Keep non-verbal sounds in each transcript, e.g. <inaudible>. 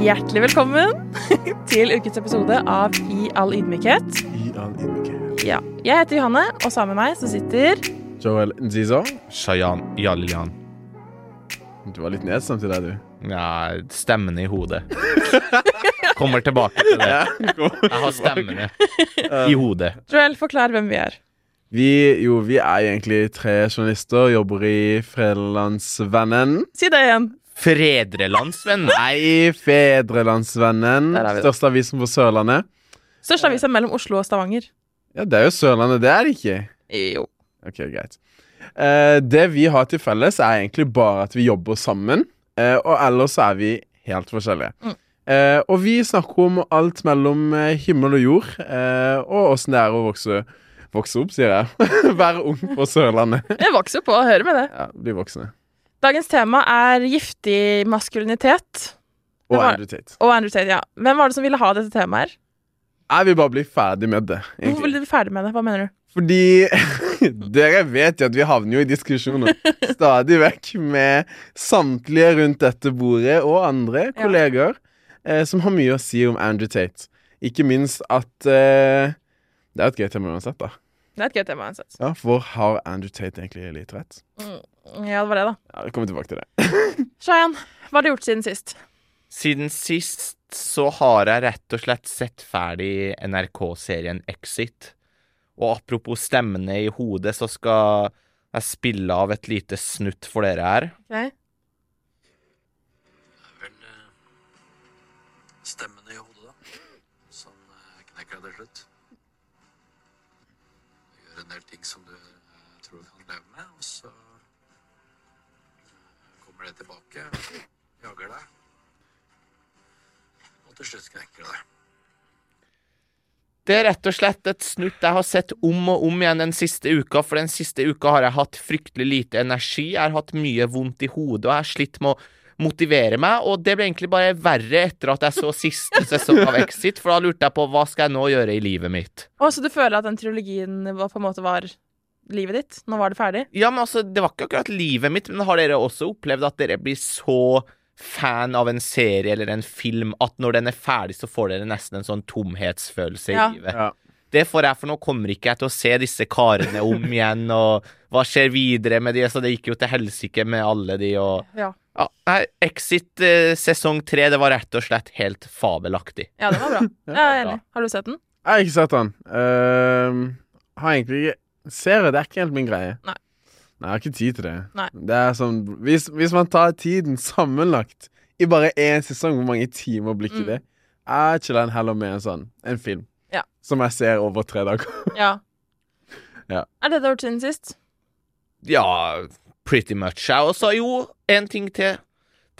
Hjertelig velkommen <laughs> til ukens episode av I all ydmykhet. I all ydmykhet. Ja, Jeg heter Johanne, og sammen med meg så sitter Joel Nzizo. Shayan Jaljan. Du var litt nedstemt i deg, du. Ja, stemmene i hodet. <laughs> Kommer tilbake til det. Jeg har stemmene i hodet. Joel, forklar hvem vi er. Vi, jo, vi er egentlig tre journalister, jobber i Fredelandsvennen. Si det igjen. Fredrelandsvenn. Nei, Fedrelandsvennen. Største avisen på Sørlandet. Største avis er mellom Oslo og Stavanger. Ja, det er jo Sørlandet, det er det ikke. Jo. Ok, greit. Uh, det vi har til felles, er egentlig bare at vi jobber sammen. Uh, og ellers er vi helt forskjellige. Mm. Uh, og vi snakker om alt mellom himmel og jord, eh, og åssen det er å vokse, vokse opp, sier jeg. <laughs> Være ung på Sørlandet. Jeg vokser på å høre med det. Ja, Bli voksne. Dagens tema er giftig maskulinitet. Og Andrew Tate. Og Andrew Tate, ja. Hvem var det som ville ha dette temaet her? Jeg vil bare bli ferdig med det. Hvorfor egentlig. ville du bli ferdig med det? Hva mener du? Fordi <laughs> dere vet jo at vi havner jo i diskusjoner <laughs> stadig vekk med samtlige rundt dette bordet og andre Ja. kolleger eh, som har mye å si om Andrew Tate. Ikke minst at eh, Det er et gøy tema uansett, da. Det er et gøy tema uansett. Ja, For har Andrew Tate egentlig litt rett? Ja, det var det, da. Ja, Vi kommer tilbake til det. <laughs> Shayan, hva har du gjort siden sist? Siden sist så har jeg rett og slett sett ferdig NRK-serien Exit. Og apropos stemmene i hodet, så skal jeg spille av et lite snutt for dere her. Okay. vel eh, kommer det tilbake, jager deg, og til slutt knekker det deg. Det er rett og slett et snutt jeg har sett om og om igjen den siste uka, for den siste uka har jeg hatt fryktelig lite energi, jeg har hatt mye vondt i hodet, og jeg har slitt med å motivere meg, og det ble egentlig bare verre etter at jeg så siste sesong av Exit, for da lurte jeg på hva skal jeg nå gjøre i livet mitt? Å, så du føler at den trilogien var, på en måte var livet ditt? Nå var det ferdig? Ja, men altså, det var ikke akkurat livet mitt, men har dere også opplevd at dere blir så fan av en serie eller en film at når den er ferdig, så får dere nesten en sånn tomhetsfølelse Ja. i livet? Ja. Det får jeg, for nå kommer ikke jeg til å se disse karene om <laughs> igjen, og hva skjer videre med de, så det gikk jo til helsike med alle de, og Ja. ja, nei, Exit eh, sesong tre, det var rett og slett helt fabelaktig. Ja, det var bra. <laughs> Jeg er enig. Har du sett den? Jeg har ikke sett den. Uh, har egentlig ikke Serie, det er ikke helt min greie. Nei. Nei, jeg har ikke tid til det. Nei. Det er sånn Hvis, hvis man tar tiden sammenlagt i bare én sesong, hvor mange timer blir ikke Mm. det? Jeg chiller heller med en sånn En film. Ja. Som jeg ser over tre dager. <laughs> Ja. Ja. Er det det du har gjort siden sist? Ja, pretty much. Jeg også, jo, en ting til.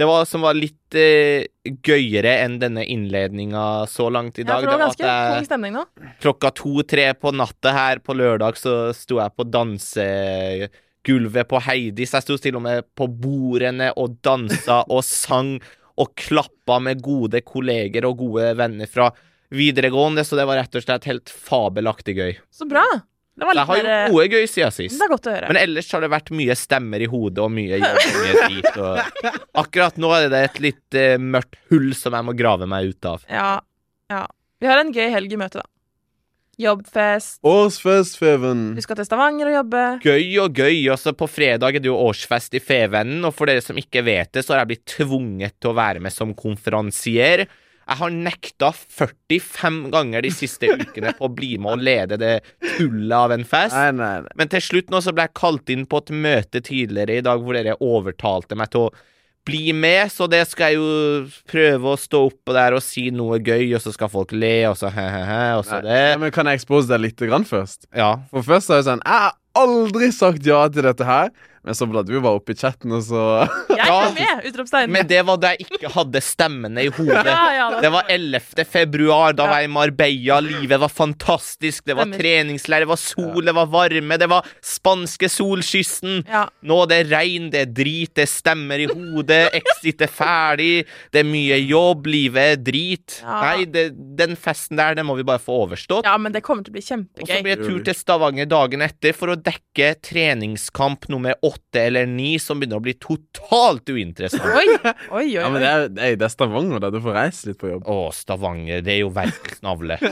Det var som var litt eh, gøyere enn denne innledninga så langt i Ja, dag. for det var ganske tung stemning nå. klokka to-tre på natta her på lørdag så sto jeg på dansegulvet på Heidis. Jeg sto til og med på bordene og dansa <laughs> og sang og klappa med gode kolleger og gode venner fra videregående, så det var rett og slett helt fabelaktig gøy. Så bra. Det jeg har mer gjort noe gøy siden sist. Det er godt å høre. Men ellers har det vært mye stemmer i hodet og mye jobb og mye drit. Og akkurat nå er det et litt uh, mørkt hull som jeg må grave meg ut av. Ja. ja. Vi har en gøy helg i møte, da. Jobbfest. Årsfest, Feven. Vi skal til Stavanger og jobbe. Gøy og gøy. Også på fredag er det jo årsfest i Fevennen, og for dere som ikke vet det, så har jeg blitt tvunget til å være med som konferansier. Jeg har nekta 45 ganger de siste ukene på å bli med og lede det tullet av en fest. Nei, nei, nei. Men til slutt nå så ble jeg kalt inn på et møte tidligere i dag hvor dere overtalte meg til å bli med, så det skal jeg jo prøve å stå oppå der og si noe gøy, og så skal folk le, og så he-he-he, og så det. Ja, men kan jeg expose deg litt grann først? Ja. For først er det sånn Jeg har aldri sagt ja til dette her. Men så bladde vi bare opp i chatten, og så <laughs> Jeg Ja. er med! Utropstegn. Men det var da jeg ikke hadde stemmene i hodet. Ja, ja, det- Det var 11. februar, da Ja. var jeg i Marbella. Livet var fantastisk. Det var Stemmer. treningsleir, det var sol, det var varme, det var spanske solkysten. Ja. Nå er det regn, det er drit, det stemmer i hodet, Exit er ferdig, det er mye jobb, livet er drit. Ja. Nei, det, den festen der, den må vi bare få overstått. ja, men det kommer til å bli Og så blir det tur til Stavanger dagen etter for å dekke treningskamp nummer åtte eller ni som begynner å bli totalt uinteressant. Oi, oi, <laughs> oi. Ja, men det er, det er, det er Stavanger, da. Du får reist litt på jobb. Å, Stavanger, det er jo verdens navle. <laughs>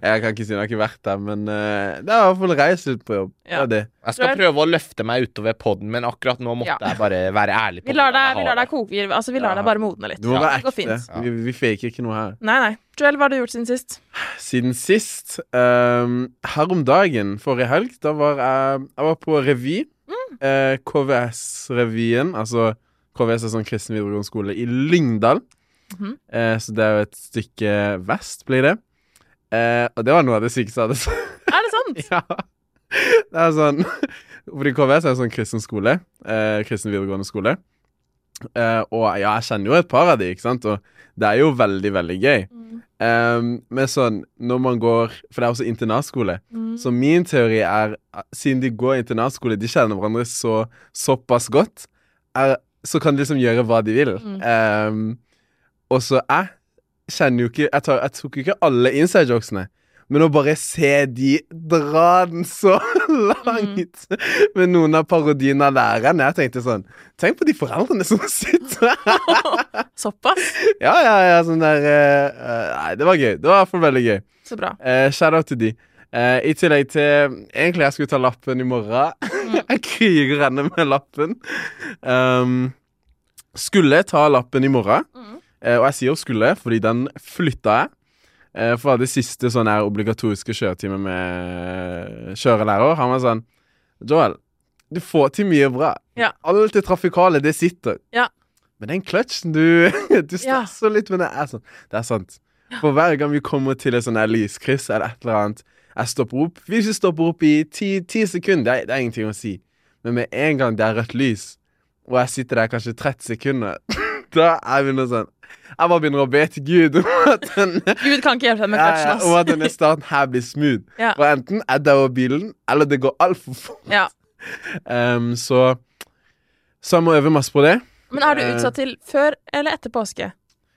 Jeg kan ikke si jeg har ikke vært der, men uh, det er i hvert fall reist litt på jobb. Ja. Det er det. Jeg skal prøve å løfte meg utover podden, men akkurat nå måtte Ja. jeg bare være ærlig. på Vi lar deg, vi lar deg koke. vi- Altså, vi lar Ja. deg bare modne litt. Du må være det ekte. fint. Vi, vi faker ikke noe her. Nei, nei. Joel, hva har du gjort siden sist? Siden sist um, Her om dagen, forrige helg, da var jeg Jeg var på revy. Eh, KVS-revyen. Altså KVS er sånn kristen videregående skole i Lyngdal. Mhm. eh, så det er jo et stykke vest, blir det. Eh, og det var noe av det sykeste jeg hadde sett. Er det sant? <laughs> Ja. Det er sånn <laughs> Fordi KVS er en sånn kristen skole. Eh, kristen videregående skole. Eh, og ja, jeg kjenner jo et par av de, ikke sant? Og det er jo veldig, veldig gøy. Mm. Um, men sånn, når man går For det er også internatskole. Mm. Så min teori er Siden de går internatskole, de kjenner hverandre så, såpass godt, er, så kan de liksom gjøre hva de vil. Mm. Um, og så jeg kjenner jo ikke Jeg, tar, jeg tok jo ikke alle inside-jokesene. Men å bare se de dra den så <laughs> langt med noen av parodiene av læreren Jeg tenkte sånn Tenk på de foreldrene som <laughs> sitter <laughs> Såpass? Ja, ja, ja, sånn der eh, eh, Nei, det var gøy. Det var i hvert fall veldig gøy. Så bra. Uh, Shout-out til de. Uh, I tillegg til Egentlig jeg skulle ta lappen i morgen. jeg kriger ennå med lappen. Um, skulle ta lappen i morgen. Mm. uh, og jeg sier skulle, fordi den flytta jeg. Uh, for det siste sånn her obligatoriske kjøretime med kjørelærer. Han var sånn Joel, du får til mye bra. Ja. Alt det trafikale, det sitter. Ja. Men den kløtsjen, du <laughs> Du Ja. litt med det. Er sånn. Det er sant. For hver gang vi kommer til et her lyskryss eller et eller annet Jeg stopper opp. Hvis vi stopper opp i ti, ti sekunder, det er, det er ingenting å si. Men med en gang det er rødt lys, og jeg sitter der kanskje 30 sekunder, <laughs> da er vi noe sånn Jeg bare begynner å be til Gud om at den, Gud kan ikke hjelpe deg med ja, om at denne starten her blir smooth. Ja. For enten jeg dauer bilen, eller det går altfor fort. Ja. Um, så Så jeg må øve masse på det. Men er du Eh. utsatt til før eller etter påske?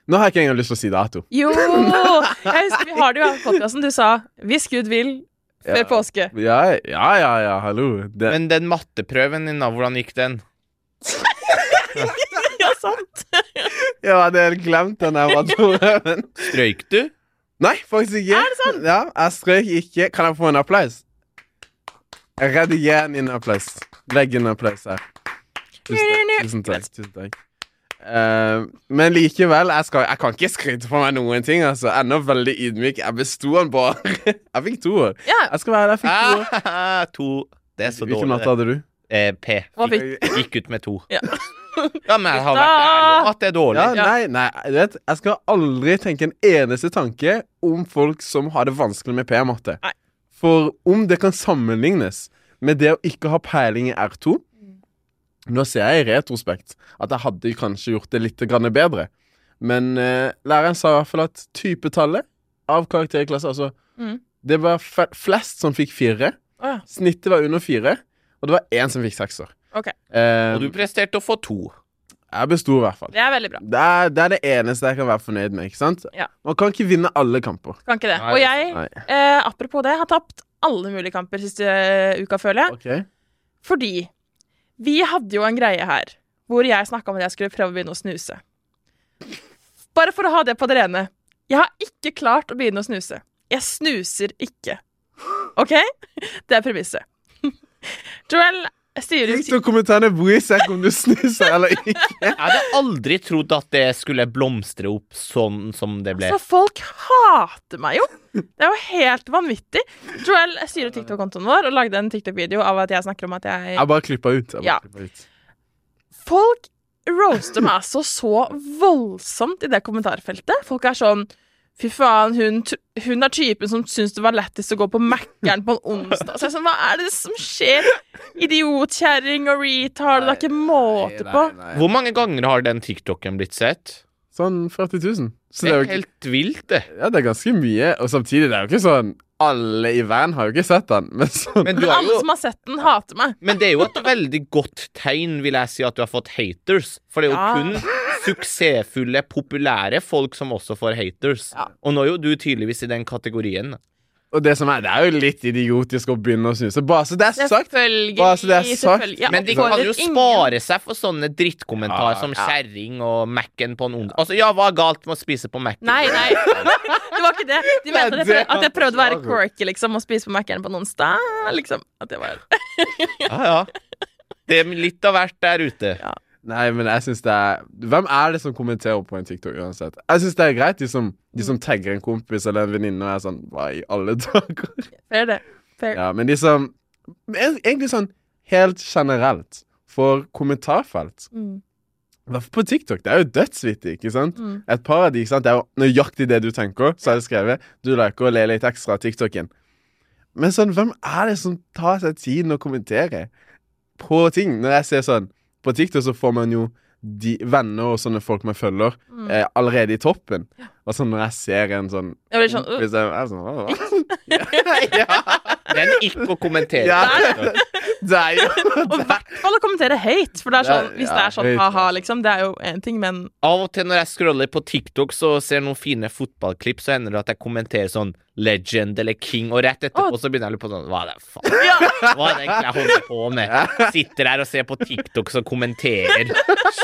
Nå har jeg ikke engang lyst til å si dato. Jo! Jeg husker Vi har det jo i podkasten. Du sa 'hvis Gud vil' før Ja. påske. Ja, ja, ja, ja hallo. Det, Men den matteprøven din, da, hvordan gikk den? <laughs> Ja, sant? <laughs> ja, det har jeg glemt den der matteprøven. Strøyk du? Nei, faktisk ikke. Er det sant? Ja, jeg strøyk ikke. Kan jeg få en applaus? Rediger inn en applaus. Legg en applaus her. Tusen takk. Tusen takk. Tusen takk. Uh, men likevel, jeg, skal, jeg kan ikke skryte for meg noen ting. Altså. Ennå veldig ydmyk. Jeg besto den bare. <laughs> jeg fikk to år. Ja. Jeg skal være der, jeg fikk to år. <laughs> To. Det er så Hvilken dårlig. matte hadde du? Eh, P. Fikk gikk ut med to. Ja. <laughs> ja, men jeg har vært ærlig om at det er dårlig. Ja, nei, nei, du vet, jeg skal aldri tenke en eneste tanke om folk som har det vanskelig med P-matte. For om det kan sammenlignes med det å ikke ha peiling i R2 Nå ser jeg i retrospekt at jeg hadde kanskje gjort det litt bedre. Men uh, læreren sa i hvert fall at typetallet av karakter i klasse Altså, Mm. det var flest som fikk fire. Å ja. Snittet var under fire. Og det var én som fikk sekser. Ok. Um, Og du presterte å få to. jeg besto i hvert fall. Det er veldig bra. Det er, det er det eneste jeg kan være fornøyd med. ikke sant? Ja. Man kan ikke vinne alle kamper. Kan ikke det. Nei, Og jeg, eh, apropos det, har tapt alle mulige kamper siste eh, uka, føler jeg. Okay. Fordi vi hadde jo en greie her hvor jeg snakka om at jeg skulle prøve å begynne å snuse. Bare for å ha det på det rene. Jeg har ikke klart å begynne å snuse. Jeg snuser ikke. OK? <laughs> Det er premisset. <laughs> Joel styrer Ikke kommentarene bryr seg ikke om du snuser eller ikke. Jeg hadde aldri trodd at det skulle blomstre opp sånn som det ble. Så folk hater meg jo. Det er jo helt vanvittig. Joel styrer TikTok-kontoen vår og lagde en TikTok-video av at jeg snakker om at jeg Jeg bare klippa ut. Jeg bare Ja. ut. Folk roaster meg altså så voldsomt i det kommentarfeltet. Folk er sånn Fy faen, hun, hun er typen som syns det var lettest å gå på Mækkern på en onsdag. Så jeg er sånn, Hva er det som skjer? Idiotkjerring og retard. Det er ikke måte på. Nei, nei. Hvor mange ganger har den TikToken blitt sett? Sånn 40 000. Så Det det er jo ikke helt vilt, det. Ja, det er ganske mye. Og samtidig, det er jo ikke sånn Alle i verden har jo ikke sett den. Men sånn Men, du Men alle jo, som har sett den, hater meg. men det er jo et veldig godt tegn, vil jeg si, at du har fått haters. For det er jo Ja. kun suksessfulle, populære folk som også får haters. Ja. Og nå er jo du tydeligvis i den kategorien. Og det som er, det er jo litt idiotisk å begynne å snuse. Bare så det er sagt. Bare så det er sagt. Ja, Men de kan jo spare seg for sånne drittkommentarer Ja, som ja. kjerring og Mac-en på en onsdag. Altså, ja, hva er galt med å spise på Mac-en? Nei, nei. Det var ikke det. De mente Det at jeg, det prøvde, at jeg prøvde å være quirky liksom, og spise på Mac-en på en onsdag. Liksom. At det var Ja, ja. Det er litt av hvert der ute. Nei, men jeg synes det er Hvem er det som kommenterer på en TikTok uansett? Jeg syns det er greit, de som, de som tagger en kompis eller en venninne og er sånn Hva i alle <laughs> dager? fair, det. Fair. Ja, men de som Egentlig sånn helt generelt for kommentarfelt. Mm. På TikTok. Det er jo dødsvittig, ikke sant? Mm. Et par av de, ikke sant? Det er jo nøyaktig det du tenker. Så har jeg skrevet Du liker å le litt ekstra av TikToken. Men sånn, hvem er det som tar seg tiden å kommentere på ting? Når jeg ser sånn På TikTok så får man jo de venner og sånne folk man følger, Mm. eh, allerede i toppen. Og sånn når jeg ser en sånn Jeg blir sånn, uh. kompis, jeg er sånn «Hva- <laughs> ja, Det er ikke å kommentere. Ja. <laughs> Det er jo Og i hvert fall å kommentere høyt, For det er sånn, Ja, hvis det er sånn ha-ha, altså. liksom, det er jo én ting, men Av og til når jeg scroller på TikTok så ser noen fine fotballklipp, så hender det at jeg kommenterer sånn Legend eller King, og rett etterpå oh. så begynner jeg å lure på sånn Hva er det faen? Hva er det egentlig jeg holder på med? Sitter her og ser på TikTok som kommenterer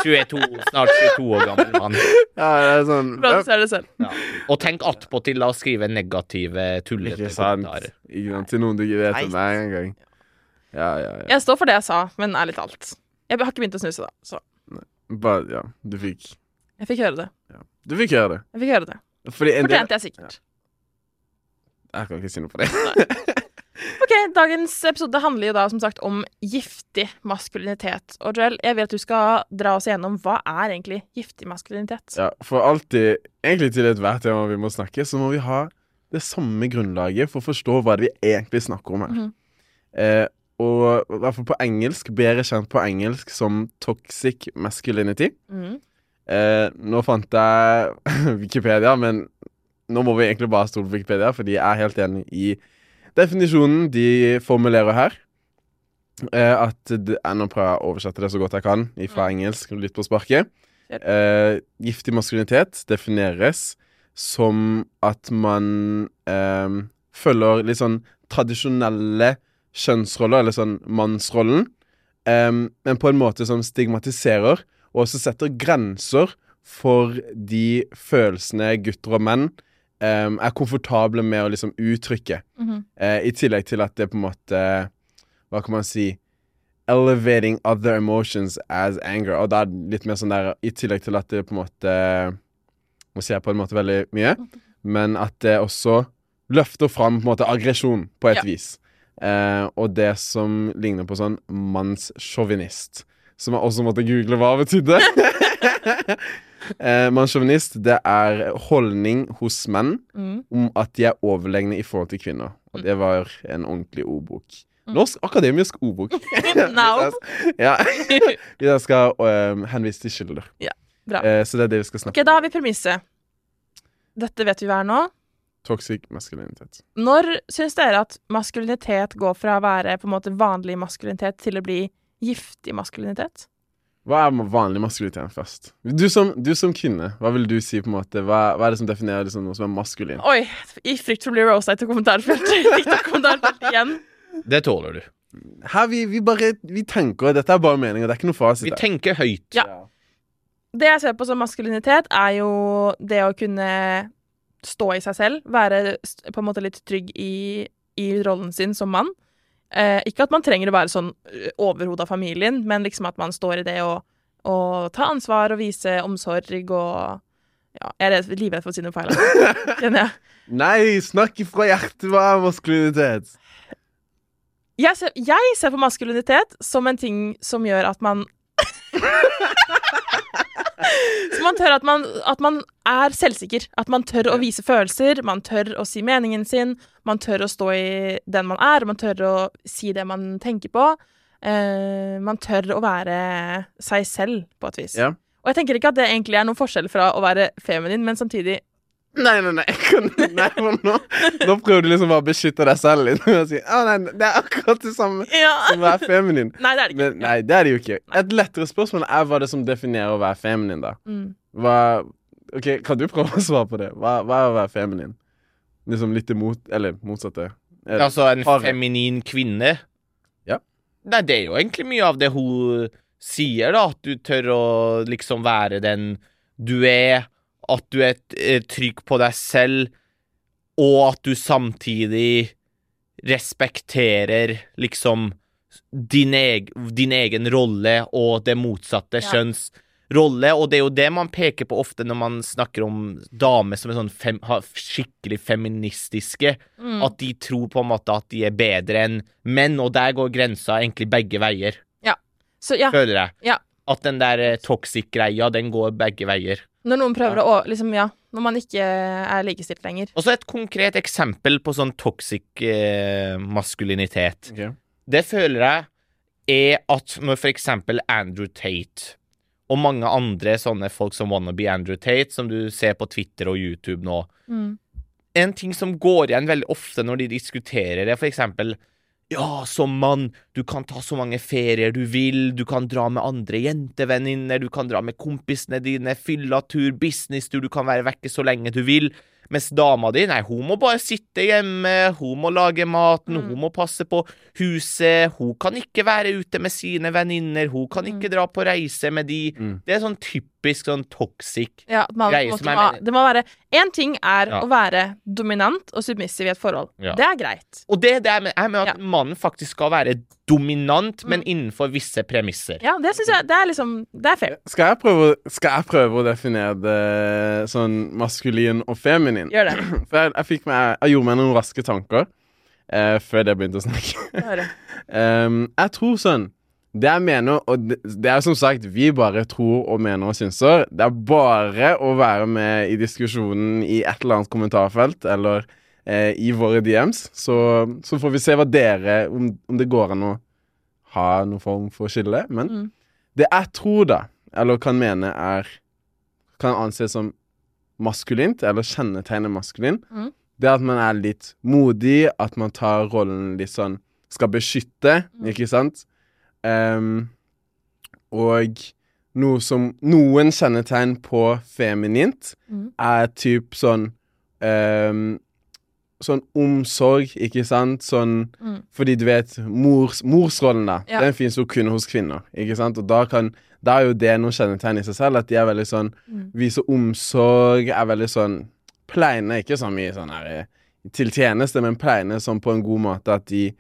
22, snart 22 år gammel mann. Ja, det er sånn bra du ser det selv. Ja. Og tenk attpåtil å skrive negative, tullete Ikke sant? kommentarer. Ikke sant? Til noen du ikke vet Nei. om hver engang. Ja, ja, ja. Jeg står for det jeg sa, men ærlig talt. Jeg har ikke begynt å snuse, da. Så Bare, ja, du fikk jeg fikk høre det. Du fikk høre det. Jeg fikk høre det. Fordi en del Fortjente jeg sikkert. Jeg kan ikke si noe på det. <laughs> Ok, Dagens episode handler jo da som sagt om giftig maskulinitet. Og Joel, jeg vil at du skal dra oss igjennom hva er egentlig giftig maskulinitet. Ja, for alltid, egentlig til ethvert tema vi må snakke, så må vi ha det samme grunnlaget for å forstå hva det vi egentlig snakker om her. Mhm. eh, og i hvert fall på engelsk, bedre kjent på engelsk som toxic masculinity. Mhm. Eh, nå fant jeg <laughs> Wikipedia, men nå må vi egentlig bare stole på Wikipedia, fordi jeg er helt enig i definisjonen de formulerer her. Eh, at eh, Nå prøver jeg å oversette det så godt jeg kan fra engelsk, litt på sparket. Eh, giftig maskulinitet defineres som at man eh, følger litt sånn tradisjonelle kjønnsroller, eller sånn mannsrollen, eh, men på en måte som stigmatiserer, og også setter grenser for de følelsene gutter og menn eh, er komfortable med å liksom uttrykke. Mm -hmm. uh, I tillegg til at det på en måte Hva kan man si Elevating other emotions as anger. Og da er det litt mer sånn der I tillegg til at det på en måte Nå sier jeg på en måte veldig mye, men at det også løfter fram på en måte aggresjon på et Ja. vis. Uh, og det som ligner på sånn mannssjåvinist. Som jeg også måtte google hva betydde. <laughs> <laughs> eh, Mannssjåvinist, det er holdning hos menn mm. om at de er overlegne i forhold til kvinner. Mm. Og det var en ordentlig ordbok. Norsk akademisk ordbok. <laughs> Now. <laughs> ja. <laughs> Jeg skal um, henvise til kilder. Bra. Eh, så det er det vi skal snakke Ok, Da har vi premisset. Dette vet vi hva er nå. Toxic maskulinitet. Når syns dere at maskulinitet går fra å være på en måte vanlig maskulinitet til å bli giftig maskulinitet? Hva er vanlig maskulinitet først? Du som, du som kvinne, hva vil du si på en måte? Hva, hva er det som definerer liksom noe som er maskulin? Oi, i frykt for å bli rosa til kommentarfeltet. <laughs> Igjen. Det tåler du. Her vi, vi bare Vi tenker, dette er bare meninger, det er ikke noe fasit. Vi tenker høyt. Ja. Det jeg ser på som maskulinitet, er jo det å kunne stå i seg selv. Være på en måte litt trygg i, i rollen sin som mann. Eh, ikke at man trenger å være sånn overhodet av familien, men liksom at man står i det å å ta ansvar og vise omsorg og Ja, jeg er redd- livredd for å si noe feil. <laughs> kjenner jeg. Nei, snakk ifra hjertet, hva er maskulinitet? Jeg ser, jeg ser på maskulinitet som en ting som gjør at man <laughs> <laughs> Så man tør at man, at man er selvsikker. At man tør å vise følelser, man tør å si meningen sin, man tør å stå i den man er, man tør å si det man tenker på. Eh, man tør å være seg selv, på et vis. Ja. Og jeg tenker ikke at det egentlig er noen forskjell fra å være feminin, men samtidig Nei, nei, nei. kan- nei nå, nå prøver du liksom bare å beskytte deg selv litt. Og si, «Å, nei, det er akkurat det samme Ja! som å være feminin. Nei, det er det ikke. Men, nei, det er det jo ikke. Et lettere spørsmål er hva det som definerer å være feminin, da. Mm. Hva Ok, Kan du prøve å svare på det? Hva, hva er å være feminin? liksom litt imot Eller motsatte. Et, Altså en har- feminin kvinne? Ja. Nei, det er jo egentlig mye av det hun sier, da. At du tør å liksom være den du er. At du er eh, trygg på deg selv, og at du samtidig respekterer liksom din, eg din egen rolle og det motsatte Ja. kjønns rolle, og det er jo det man peker på ofte når man snakker om damer som er sånn fem, skikkelig feministiske. Mm. At de tror på en måte at de er bedre enn menn, og der går grensa egentlig begge veier, Så ja, føler jeg. Ja. At den der eh, toxic-greia, den går begge veier. når noen prøver å liksom, ja, når man ikke er likestilt lenger. Og så et konkret eksempel på sånn toxic eh, maskulinitet. Okay. Det føler jeg er at når for eksempel Andrew Tate og mange andre sånne folk som wannabe Andrew Tate, som du ser på Twitter og YouTube nå, Mm. en ting som går igjen veldig ofte når de diskuterer det, for eksempel Ja, som mann, du kan ta så mange ferier du vil, du kan dra med andre jentevenninner, du kan dra med kompisene dine, fyllatur, businesstur, du kan være vekke så lenge du vil. Mens dama di, nei, hun må bare sitte hjemme, hun må lage maten, Mm. hun må passe på huset, hun kan ikke være ute med sine venninner, hun kan ikke dra på reise med de. Mm. Det er sånn typisk sånn toxic Ja, man, greie som er må, det må være Én ting er Ja. å være dominant og submissiv i et forhold. Ja. Det er greit. Og det det er mener- jeg mener at Ja. mannen faktisk skal være dominant, men Mm. innenfor visse premisser. Ja, det syns jeg det er liksom Det er fair. Skal jeg, prøve, skal jeg prøve å definere det sånn maskulin og feminin? Gjør det. <clears throat> For jeg, jeg, meg, jeg gjorde meg noen raske tanker eh, før jeg begynte å snakke. um. <laughs> Jeg tror sånn Det jeg mener, og det, det er som sagt Vi bare tror og mener og synser. Det er bare å være med i diskusjonen i et eller annet kommentarfelt eller eh, i våre DMs, så, så får vi se hva dere om, om det går an å ha noen form for skille. Men Mm. det jeg tror, da, eller kan mene, er Kan anses som maskulint, eller kjennetegner maskulin, Mm. det at man er litt modig, at man tar rollen litt sånn Skal beskytte, Mm. ikke sant? Um, og noe som Noen kjennetegn på feminint Mm. er typ sånn um, Sånn omsorg, ikke sant? Sånn Mm. Fordi du vet, mors, morsrollen, da, Ja. den fins jo kun hos kvinner, ikke sant? Og da kan Da er jo det noen kjennetegn i seg selv, at de er veldig sånn Mm. Viser omsorg, er veldig sånn Pleine, ikke så mye sånn her eh, til tjeneste, men pleine sånn på en god måte at de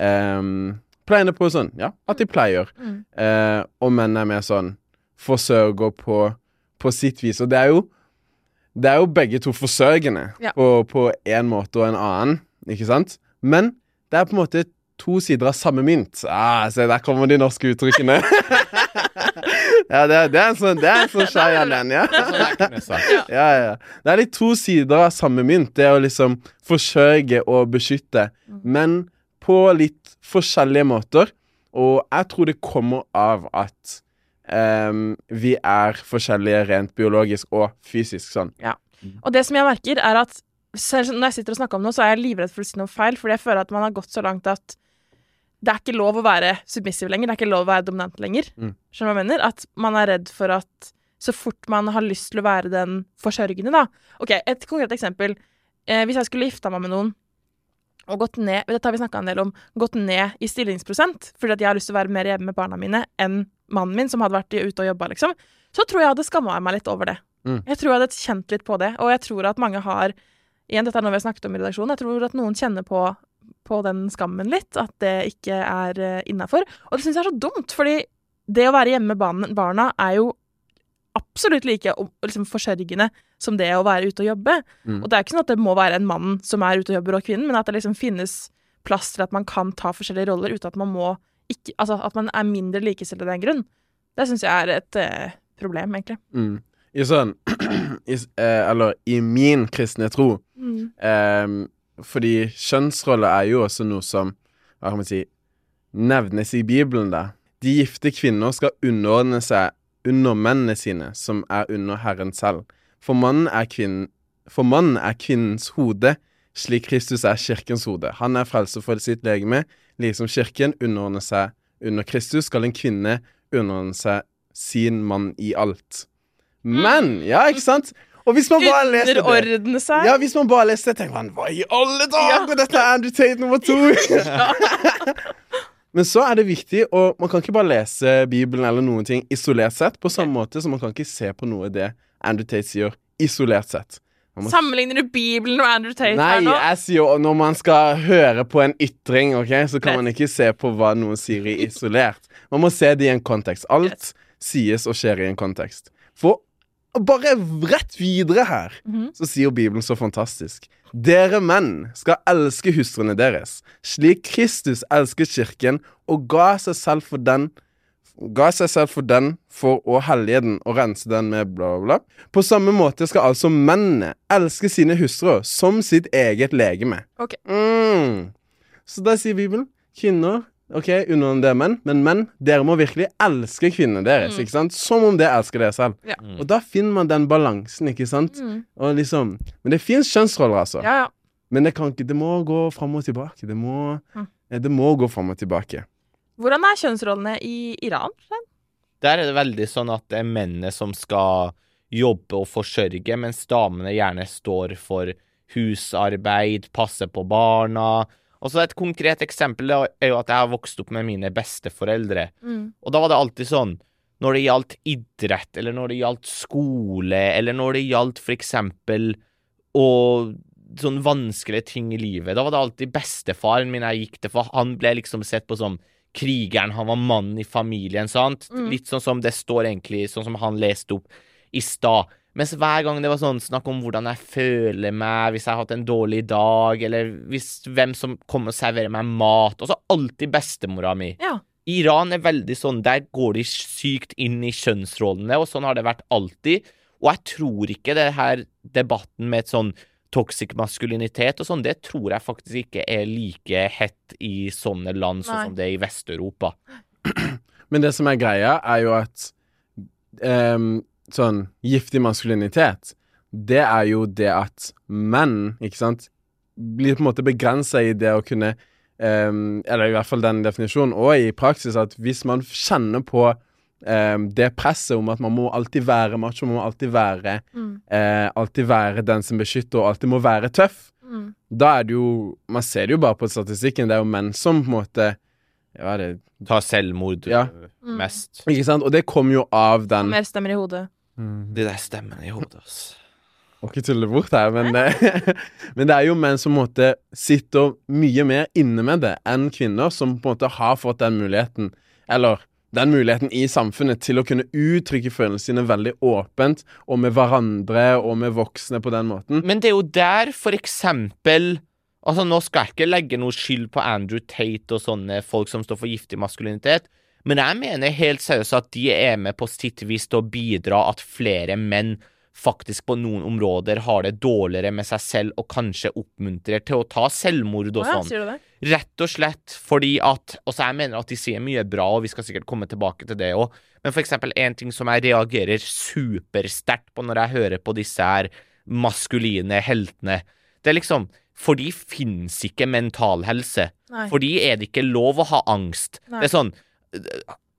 um, Pleine på sånn, ja, at de pleier. Mm. Uh, og menn er mer sånn forsørger på, på sitt vis. Og det er jo Det er jo begge to forsørgende Ja. på, én måte og en annen, ikke sant? Men det er på en måte to sider av samme mynt. Ah, se, der kommer de norske uttrykkene. <laughs> ja, det er, det er en sånn, det er en sånn <laughs> skei av ja. <laughs> ja, ja, ja. Det er litt to sider av samme mynt. Det å liksom forsørge og beskytte, men på litt forskjellige måter. Og jeg tror det kommer av at um, vi er forskjellige rent biologisk og fysisk sånn. Og det som jeg merker, er at selv når jeg sitter og snakker om noe, så er jeg livredd for å si noe feil, fordi jeg føler at man har gått så langt at det er ikke lov å være submissiv lenger. Det er ikke lov å være dominant lenger. Mm. Skjønner du hva jeg mener? At man er redd for at så fort man har lyst til å være den forsørgende, da OK, et konkret eksempel. Eh, hvis jeg skulle gifta meg med noen og gått ned Dette har vi en del om. Gått ned i stillingsprosent fordi at jeg har lyst til å være mer hjemme med barna mine enn mannen min, som hadde vært ute og jobba, liksom. Så tror jeg hadde skamma meg litt over det. Mm. Jeg tror jeg hadde kjent litt på det, og jeg tror at mange har Igjen, dette er noe vi har snakket om i redaksjonen. Jeg tror at noen kjenner på, på den skammen litt, at det ikke er uh, innafor. Og det syns jeg er så dumt, fordi det å være hjemme med barna, er jo absolutt like liksom, forsørgende som det å være ute og jobbe. Mm. Og det er ikke sånn at det må være en mann som er ute og jobber, og kvinnen, men at det liksom finnes plass til at man kan ta forskjellige roller uten at man må ikke Altså at man er mindre likestilt av den grunn. Det syns jeg er et eh, problem, egentlig. Mm. I sånn <clears throat> i, eh, Eller i min kristne tro Mm. Ehm, fordi kjønnsroller er jo også noe som Hva kan man si Nevnes i Bibelen, da. De gifte kvinner skal underordne seg under mennene sine, som er under Herren selv. For mannen er, kvinnen, for mannen er kvinnens hode, slik Kristus er kirkens hode. Han er frelser for sitt legeme, liksom kirken underordner seg under Kristus, skal en kvinne underordne seg sin mann i alt. Men Ja, ikke sant? Og hvis man bare leser det seg. Ja, hvis man bare leste det, tenker man Hva i alle dager? Dette er Andrew Tate nummer to! <laughs> Men så er det viktig, og man kan ikke bare lese Bibelen eller noen ting isolert sett, på samme måte som man kan ikke se på noe det Andrew Tate sier, isolert sett. Man Sammenligner du Bibelen og Andrew Tate Nei, her nå? Nei, jeg sier jo når man skal høre på en ytring, ok, så kan man ikke se på hva noen sier i isolert. Man må se det i en kontekst. Alt sies og skjer i en kontekst. For bare rett videre her, Mhm. så sier Bibelen så fantastisk. Dere menn skal elske hustruene deres, slik Kristus elsket kirken og ga seg selv for den ga seg selv for den for å hellige den og rense den med bla, bla, bla. På samme måte skal altså mennene elske sine hustruer som sitt eget legeme. Ok. Mm. Så da sier Bibelen kvinner Ok, underordnet det menn, men menn, dere må virkelig elske kvinnene deres. Mm. ikke sant? Som om dere elsker dere selv. Ja. Mm. Og da finner man den balansen, ikke sant? Mm. Og liksom Men det fins kjønnsroller, altså. Ja, ja. Men det kan ikke Det må gå fram og tilbake. Det må, Mm. eh, det må gå fram og tilbake. Hvordan er kjønnsrollene i Iran? Der er det veldig sånn at det er mennene som skal jobbe og forsørge, mens damene gjerne står for husarbeid, passe på barna. Og så Et konkret eksempel er jo at jeg har vokst opp med mine besteforeldre. Mm. Og da var det alltid sånn når det gjaldt idrett, eller når det gjaldt skole, eller når det gjaldt for eksempel å Sånn vanskelige ting i livet. Da var det alltid bestefaren min jeg gikk til, for han ble liksom sett på som krigeren, han var mannen i familien, sant? Mm. Litt sånn som det står egentlig, sånn som han leste opp i stad. Mens hver gang det var sånn snakk om hvordan jeg føler meg, hvis jeg har hatt en dårlig dag, eller hvis hvem som kommer og serverer meg mat, og så alltid bestemora mi. Ja. Iran er veldig sånn, der går de sykt inn i kjønnsrollene, og sånn har det vært alltid. Og jeg tror ikke det her debatten med et sånn toxic maskulinitet og sånn, det tror jeg faktisk ikke er like hett i sånne land sånn som det er i Vest-Europa. Men det som er greia, er jo at ehm, sånn giftig maskulinitet, det er jo det at menn, ikke sant, blir på en måte begrensa i det å kunne um, Eller i hvert fall den definisjonen, og i praksis at hvis man kjenner på um, det presset om at man må alltid være macho, man må alltid være Mm. uh, Alltid være den som beskytter, og alltid må være tøff, Mm. da er det jo Man ser det jo bare på statistikken, det er jo menn som på en måte Ja, det Ta selvmord Ja. øh, Mm. mest. Ikke sant? Og det kommer jo av den Mer stemmer i hodet. De der stemmene i hodet, ass. Må ikke tulle bort her, men det, <laughs> men det er jo menn som på en måte sitter mye mer inne med det enn kvinner, som på en måte har fått den muligheten, eller den muligheten i samfunnet til å kunne uttrykke følelsene sine veldig åpent, og med hverandre og med voksne på den måten. Men det er jo der, for eksempel Altså, nå skal jeg ikke legge noe skyld på Andrew Tate og sånne folk som står for giftig maskulinitet, men jeg mener helt seriøst at de er med på sitt vis til å bidra at flere menn faktisk på noen områder har det dårligere med seg selv og kanskje oppmuntrer til å ta selvmord og ja, sånn. Rett og slett fordi at Og så jeg mener at de sier mye bra, og vi skal sikkert komme tilbake til det òg. Men for eksempel en ting som jeg reagerer supersterkt på når jeg hører på disse her maskuline heltene, det er liksom For de fins ikke mental helse. Nei. For de er det ikke lov å ha angst. Nei. Det er sånn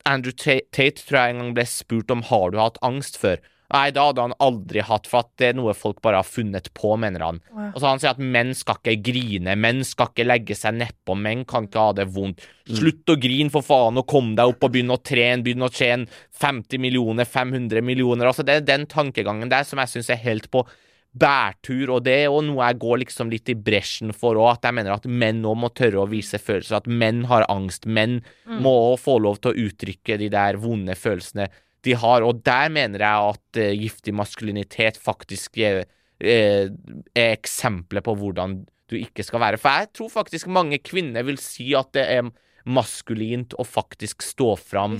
Andrew Tate tror jeg en gang ble spurt om har du hatt angst før. Nei, det hadde han aldri hatt, for at det er noe folk bare har funnet på, mener han. Wow. Og så han sier at menn skal ikke grine, menn skal ikke legge seg nedpå, menn kan ikke ha det vondt. Slutt å grine, for faen, og kom deg opp og begynn å trene, begynn å tjene 50 millioner, 500 millioner. Altså, det er den tankegangen der som jeg syns er helt på bærtur, og det er jo noe jeg går liksom litt i bresjen for òg, at jeg mener at menn òg må tørre å vise følelser, at menn har angst, menn må òg få lov til å uttrykke de der vonde følelsene de har, og der mener jeg at uh, giftig maskulinitet faktisk er, er, er eksempler på hvordan du ikke skal være. For jeg tror faktisk mange kvinner vil si at det er maskulint å faktisk stå fram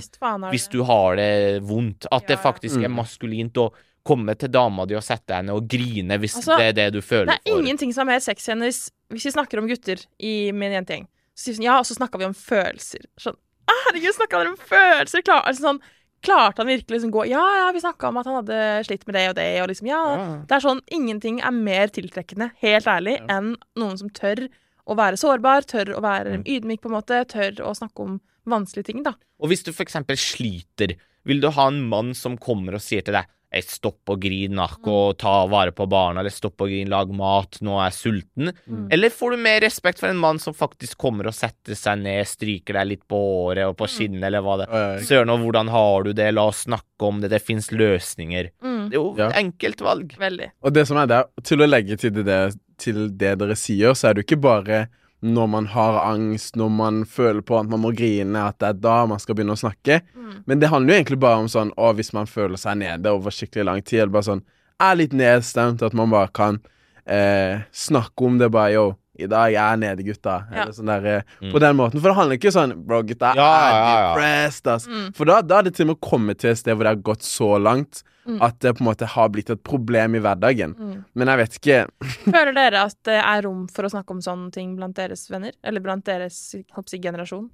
hvis du har det vondt. At det Ja, det faktisk er Mm. maskulint å komme til dama di og sette henne og grine hvis Altså, det er det du føler Det er for. ingenting som er mer sexy enn hvis, hvis vi snakker om gutter i min jentegjeng. Så sier vi sånn, ja, og så snakka vi om følelser. Sånn, «Å, herregud, snakka dere om følelser? Klar, altså, sånn, klarte han virkelig liksom gå Ja, ja, vi snakka om at han hadde slitt med det og det, og liksom, ja. Ja. Det er sånn, ingenting er mer tiltrekkende, helt ærlig, enn noen som tør å være sårbar, tør å være ydmyk, på en måte, tør å snakke om vanskelige ting, da. Og hvis du for eksempel sliter, vil du ha en mann som kommer og sier til deg stopp og grin, nakk, og ta vare på barna, eller stopp og grin, lag mat, nå er jeg sulten? Mm. Eller får du mer respekt for en mann som faktisk kommer og setter seg ned, stryker deg litt på håret og på kinnet, eller hva det er? Søren, og hvordan har du det? La oss snakke om det, det fins løsninger. Mm. Det er jo Ja. enkelt valg. Veldig. Og det som er der, til å legge til det, til det dere sier, så er det jo ikke bare når man har angst, når man føler på at man må grine, at det er da man skal begynne å snakke. Mm. Men det handler jo egentlig bare om sånn Å, hvis man føler seg nede over skikkelig lang tid, eller bare sånn er litt nedstemt, at man bare kan eh, snakke om det bare Yo, i dag er jeg nede, gutta. Ja. Eller sånn der eh, Mm. På den måten. For det handler ikke sånn Bro, gutta Ja, er ja, ja. depressed, ass. Mm. For da, da er det til og med kommet til et sted hvor det har gått så langt Mm. at det på en måte har blitt et problem i hverdagen. Mm. Men jeg vet ikke <laughs> Føler dere at det er rom for å snakke om sånne ting blant deres venner? Eller blant deres hoppsi, generasjon?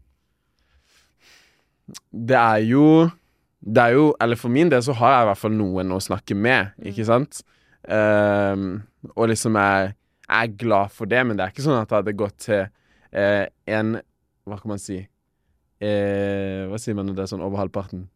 Det er jo Det er jo Eller for min del så har jeg i hvert fall noen å snakke med, ikke sant? Um, og liksom jeg er glad for det, men det er ikke sånn at det hadde gått til eh, en Hva kan man si? Eh, hva sier man når det er sånn over halvparten?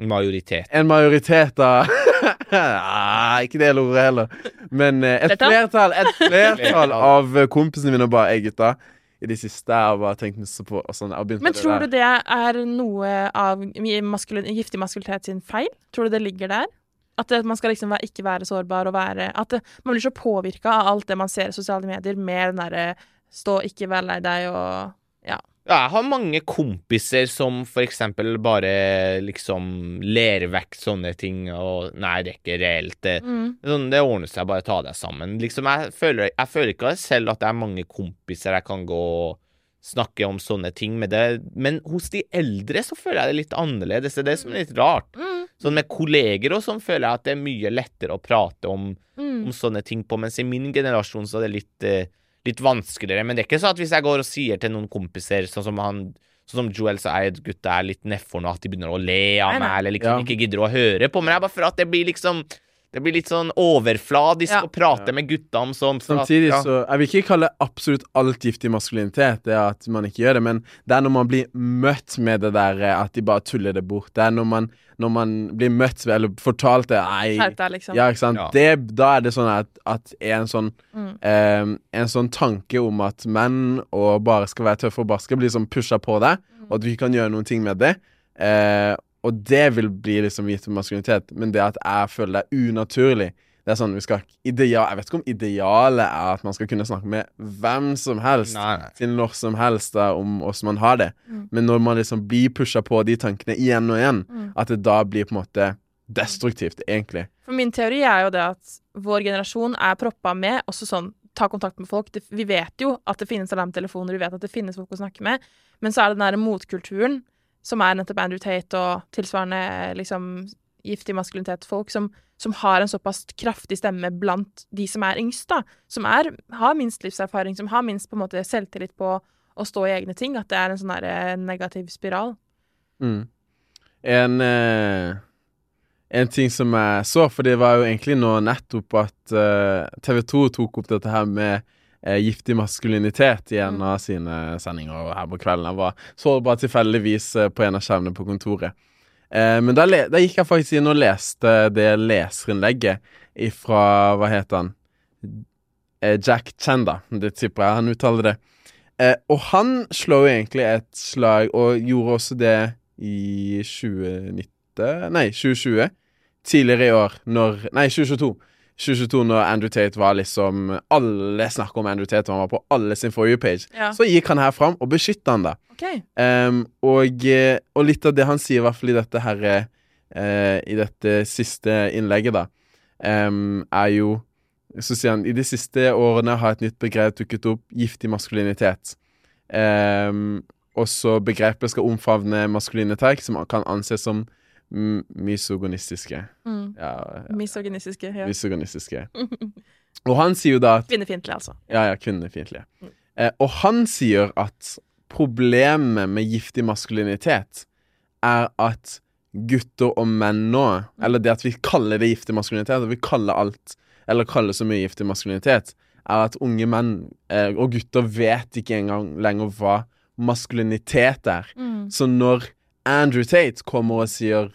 Majoritet. En majoritet av <laughs> ah, Ikke det ordet heller. Men eh, et Flertall? Et <laughs> flertall av eh, kompisene mine bare Ei, gutta. I det siste har jeg bare tenkt masse på og sånn, jeg har Men tror det du det er noe av maskulin, giftig maskulinitet sin feil? Tror du det ligger der? At man skal liksom være, ikke være sårbar og være At det, man blir så påvirka av alt det man ser i sosiale medier, med den derre stå ikke vær lei deg og Ja. Ja, jeg har mange kompiser som for eksempel bare liksom ler vekk sånne ting, og nei, det er ikke reelt, det, Mm. sånn, det ordner seg, bare ta deg sammen. Liksom, jeg føler, jeg føler ikke selv at det er mange kompiser jeg kan gå og snakke om sånne ting med det, men hos de eldre så føler jeg det litt annerledes, det er det som er litt rart. Mm. Sånn med kolleger og sånn føler jeg at det er mye lettere å prate om, Mm. om sånne ting på, mens i min generasjon så er det litt, eh, litt vanskeligere. Men det er ikke sånn at hvis jeg går og sier til noen kompiser, sånn som han Sånn som Joel sa, jeg gutta er litt nedfor nå, at de begynner å le av meg, eller liksom Ja. ikke gidder å høre på. Det er bare for at det blir liksom Det blir litt sånn overfladisk Ja. å prate med gutta om sånt. Samtidig at- ja. så Jeg vil ikke kalle absolutt alt giftig maskulinitet, det at man ikke gjør det, men det er når man blir møtt med det der eh, at de bare tuller det bort. Det er når man, når man blir møtt med, eller fortalt det Nei, liksom. ja, ikke sant. Ja. Det, da er det sånn at, at en sånn Mm. eh, En sånn tanke om at menn og bare skal være tøffe og barske, blir sånn pusha på deg, og at du ikke kan gjøre noen ting med det. Eh, og det vil bli liksom giftig maskulinitet, men det at jeg føler det er unaturlig det er sånn, vi skal ideal, Jeg vet ikke om idealet er at man skal kunne snakke med hvem som helst Nei, nei. til når som helst da, om hvordan man har det. Mm. Men når man liksom blir pusha på de tankene igjen og igjen, Mm. at det da blir på en måte destruktivt, egentlig. For min teori er jo det at vår generasjon er proppa med også sånn ta kontakt med folk. Det, vi vet jo at det finnes alarmtelefoner, vi vet at det finnes folk å snakke med, men så er det den der motkulturen, som er nettopp Andrew Tate og tilsvarende liksom giftig maskulinitet-folk, som, som har en såpass kraftig stemme blant de som er yngst, da. Som er, har minst livserfaring, som har minst på en måte selvtillit på å stå i egne ting. At det er en sånn der eh, negativ spiral. Mm. En eh, En ting som jeg så, for det var jo egentlig nå nettopp at eh, TV 2 tok opp dette her med giftig maskulinitet i en Mm. av sine sendinger her på kvelden. Jeg var så bare tilfeldigvis eh, på en av skjermene på kontoret. Eh, men da, da gikk jeg faktisk inn og leste det leserinnlegget ifra Hva heter han? Eh, Jack Chanda. Det tipper jeg han uttaler det. Eh, og han slår jo egentlig et slag, og gjorde også det i 2019 Nei, 2020. Tidligere i år, når Nei, 2022. 2022, når Andrew Tate var liksom Alle snakker om Andrew Tate, og han var på alle sin forrige page. Ja. Så gikk han her fram og beskytta han, da. Okay. Um, og, eh, og litt av det han sier, i hvert fall i dette her uh, I dette siste innlegget, da, um, er jo Så sier han i de siste årene har et nytt begrep dukket opp, giftig maskulinitet. Um, også begrepet skal omfavne maskuline trekk som kan anses som misogonistiske. Mm. Ja, ja, Misogynistiske. Ja. <laughs> Og han sier jo da at Kvinnefiendtlige, altså. ja, ja, kvinnefiendtlige. Mm. Eh, og han sier at problemet med giftig maskulinitet er at gutter og menn nå, eller det at vi kaller det giftig maskulinitet, og vi kaller alt, eller kaller så mye giftig maskulinitet, er at unge menn eh, og gutter vet ikke engang lenger hva maskulinitet er. Mm. Så når Andrew Tate kommer og sier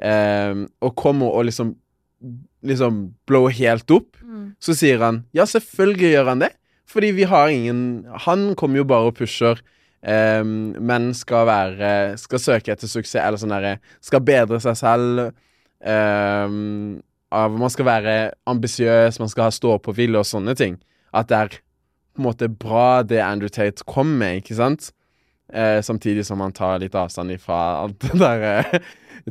eh, Og kommer og liksom liksom blow helt opp, Mm. så sier han ja, selvfølgelig gjør han det. Fordi vi har ingen Han kommer jo bare og pusher. Um, men skal være Skal søke etter suksess, eller sånn derre Skal bedre seg selv. Um, av, man skal være ambisiøs, man skal ha stå-på-vilje og sånne ting. At det er på en måte bra, det Andrew Tate kom med, ikke sant? Eh, samtidig som han tar litt avstand ifra alt <laughs> det der eh,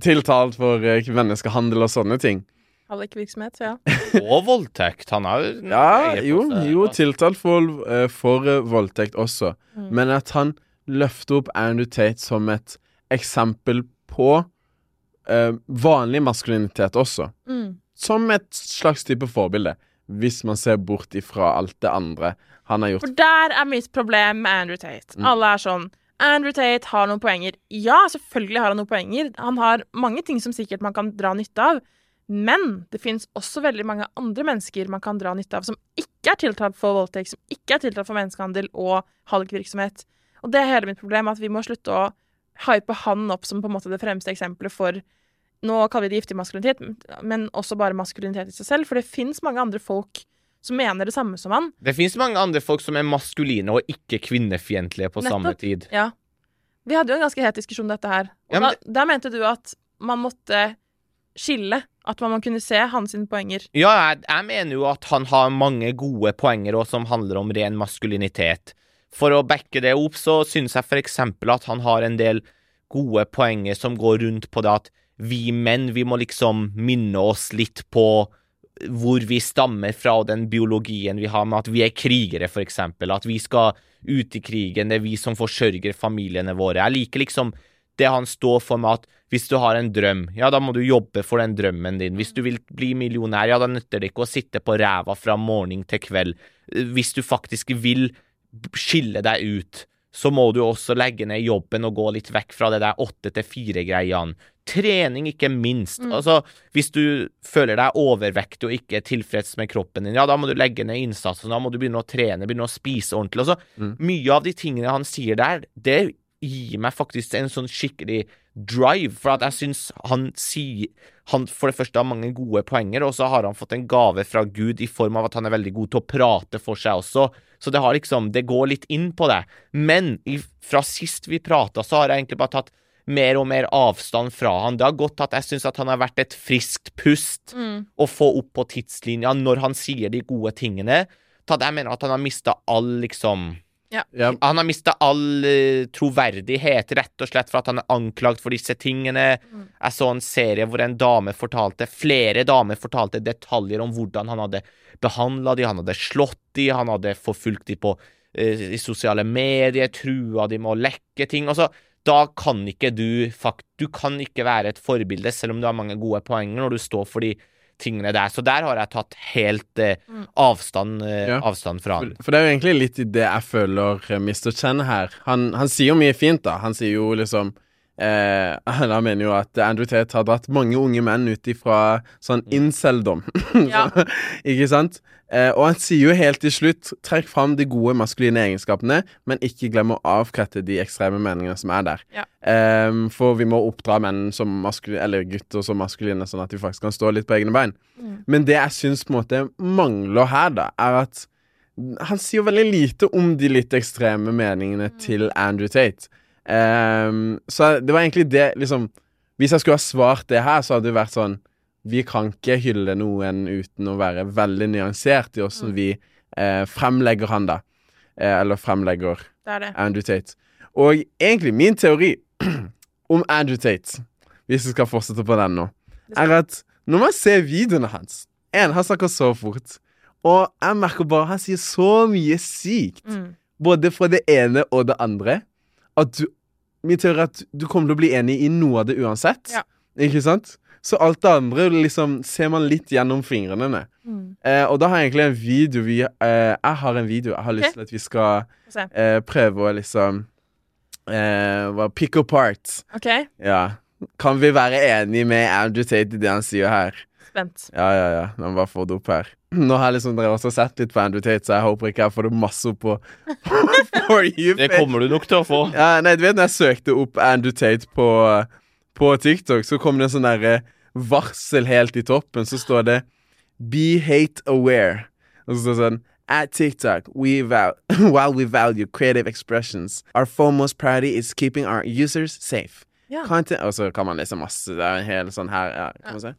tiltalt for eh, menneskehandel og sånne ting. Hallikvirksomhet, ja. Og voldtekt. Han er jo Ja, jo, jo tiltalt for, eh, for eh, voldtekt også. Mm. Men at han løfter opp Andrew Tate som et eksempel på eh, vanlig maskulinitet også. Mm. Som et slags type forbilde. Hvis man ser bort ifra alt det andre han har gjort. For der er mitt problem med Andrew Tate. Mm. Alle er sånn Andrew Tate har noen poenger. Ja, selvfølgelig har han noen poenger. Han har mange ting som sikkert man kan dra nytte av. Men det fins også veldig mange andre mennesker man kan dra nytte av, som ikke er tiltalt for voldtekt, som ikke er tiltalt for menneskehandel og hallikvirksomhet. Og det er hele mitt problem, at vi må slutte å hype han opp som på en måte det fremste eksempelet for Nå kaller vi det giftig maskulinitet, men også bare maskulinitet i seg selv. For det fins mange andre folk som mener det samme som han. Det fins mange andre folk som er maskuline og ikke kvinnefiendtlige på samme tid. Ja. Vi hadde jo en ganske het diskusjon om dette her. Ja, men da, der mente du at man måtte skille. At man kunne se hans poenger. Ja, jeg, jeg mener jo at han har mange gode poenger også, som handler om ren maskulinitet. For å backe det opp, så syns jeg for eksempel at han har en del gode poenger som går rundt på det at vi menn, vi må liksom minne oss litt på hvor vi stammer fra, den biologien vi har med at vi er krigere, eksempel. At vi skal ut i krigen, det er vi som forsørger familiene våre. Jeg liker liksom det han står for med at hvis du har en drøm, ja, da må du jobbe for den drømmen din. Hvis du vil bli millionær, ja, da nytter det ikke å sitte på ræva fra morgen til kveld. Hvis du faktisk vil skille deg ut, så må du også legge ned jobben og gå litt vekk fra det der åtte til fire-greiene. Trening, ikke minst. Mm. Altså, hvis du føler deg overvektig og ikke er tilfreds med kroppen din, ja, da må du legge ned innsatsen, da må du begynne å trene, begynne å spise ordentlig. Altså, Mm. mye av de tingene han sier der, det gir meg faktisk en sånn skikkelig drive, for at jeg syns han sier Han for det første har mange gode poenger, og så har han fått en gave fra Gud i form av at han er veldig god til å prate for seg også, så det har liksom Det går litt inn på det. Men fra sist vi prata, så har jeg egentlig bare tatt mer og mer avstand fra han. Det har gått at jeg syns at han har vært et friskt pust Mm. å få opp på tidslinja når han sier de gode tingene. Til at jeg mener at han har mista all liksom Ja, Han har mista all eh, troverdighet, rett og slett for at han er anklagd for disse tingene. Mm. Jeg så en serie hvor en dame fortalte flere damer fortalte detaljer om hvordan han hadde behandla de, han hadde slått de, han hadde forfulgt de på uh, i sosiale medier, trua de med å lekke ting. Altså, da kan ikke du fakt... Du kan ikke være et forbilde, selv om du har mange gode poenger når du står for de tingene der. Så der har jeg tatt helt eh, Mm. avstand, eh, Ja. avstand fra For, han. for det er jo egentlig litt i det jeg føler eh, Mr. Chen her. Han, han sier jo mye fint, da. Han sier jo liksom eh, <laughs> Han mener jo at Andrew Tate har dratt mange unge menn ut ifra sånn inceldom. <laughs> Ja. <laughs> ikke sant? Eh, og han sier jo helt til slutt trekk fram de gode maskuline egenskapene, men ikke glem å avkrette de ekstreme meningene som er der. Ja. Eh, for vi må oppdra menn som maskuline, eller gutter som maskuline, sånn at de faktisk kan stå litt på egne bein. Mm. Men det jeg syns på en måte mangler her, da, er at han sier jo veldig lite om de litt ekstreme meningene til Andrew Tate. Ehm, så det var egentlig det liksom Hvis jeg skulle ha svart det her, så hadde det vært sånn Vi kan ikke hylle noen uten å være veldig nyansert i åssen vi eh, fremlegger han, da. Eh, eller fremlegger Det det. Andrew Tate. Og egentlig, min teori <clears throat> om Andrew Tate, hvis vi skal fortsette på den nå, er at når man ser videoene hans En, han snakker så fort. Og jeg merker bare han sier så mye sykt. Mm. Både fra det ene og det andre. At du Min teori er at du kommer til å bli enig i noe av det uansett. Ja. Ikke sant? Så alt det andre liksom ser man litt gjennom fingrene med. Mm. Eh, og da har jeg egentlig en video vi eh, Jeg har en video jeg har lyst til at vi skal eh, prøve å liksom eh, Pick apart. Okay. Ja. Kan vi være enig med Andrew Tate i det han sier her? spent. Ja, ja, ja. La meg bare få det opp her. Nå har jeg liksom dere også sett litt på Andrew Tate, så jeg håper ikke jeg får det masse opp på <laughs> For you. Det kommer du nok til å få. Ja, nei, du vet når jeg søkte opp Andrew Tate på, på TikTok, så kom det en sånn derre varsel helt i toppen, så står det Be hate aware. Og så står det sånn At TikTok, we <laughs> while we value creative expressions, our foremost priority is keeping our users safe. Ja. Content, og så kan man lese masse. Det er en hel sånn her ja, Kan man se?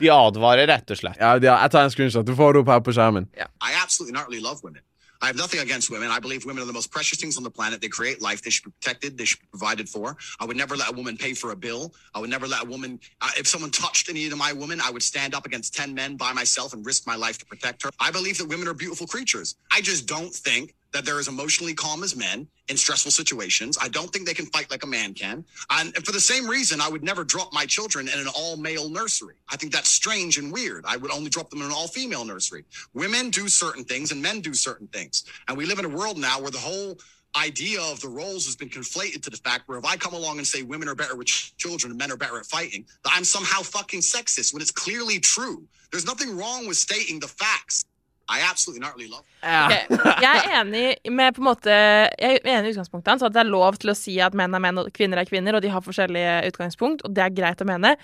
De advarer rett og slett. Ja, ja, jeg tar en screenshot. Du får det opp her på skjermen. I absolutely not really love women. I have nothing against women. I believe women are the most precious things on the planet. They create life. They should be protected. They should be provided for. I would never let a woman pay for a bill. I would never let a woman, uh, if someone touched any of my women, I would stand up against 10 men by myself and risk my life to protect her. I believe that women are beautiful creatures. I just don't think that they're as emotionally calm as men in stressful situations. I don't think they can fight like a man can. And for the same reason, I would never drop my children in an all male nursery. I think that's strange and weird. I would only drop them in an all female nursery. Women do certain things and men do certain things. And we live in a world now where the whole idea of the roles has been conflated to the fact where if I come along and say women are better with ch- children and men are better at fighting, that I'm somehow fucking sexist when it's clearly true. There's nothing wrong with stating the facts. I absolutely not really love. Ok, Jeg er enig med på en måte Jeg er enig i utgangspunktet hans, at det er lov til å si at menn er menn og kvinner er kvinner, og de har forskjellige utgangspunkt, og det er greit å mene,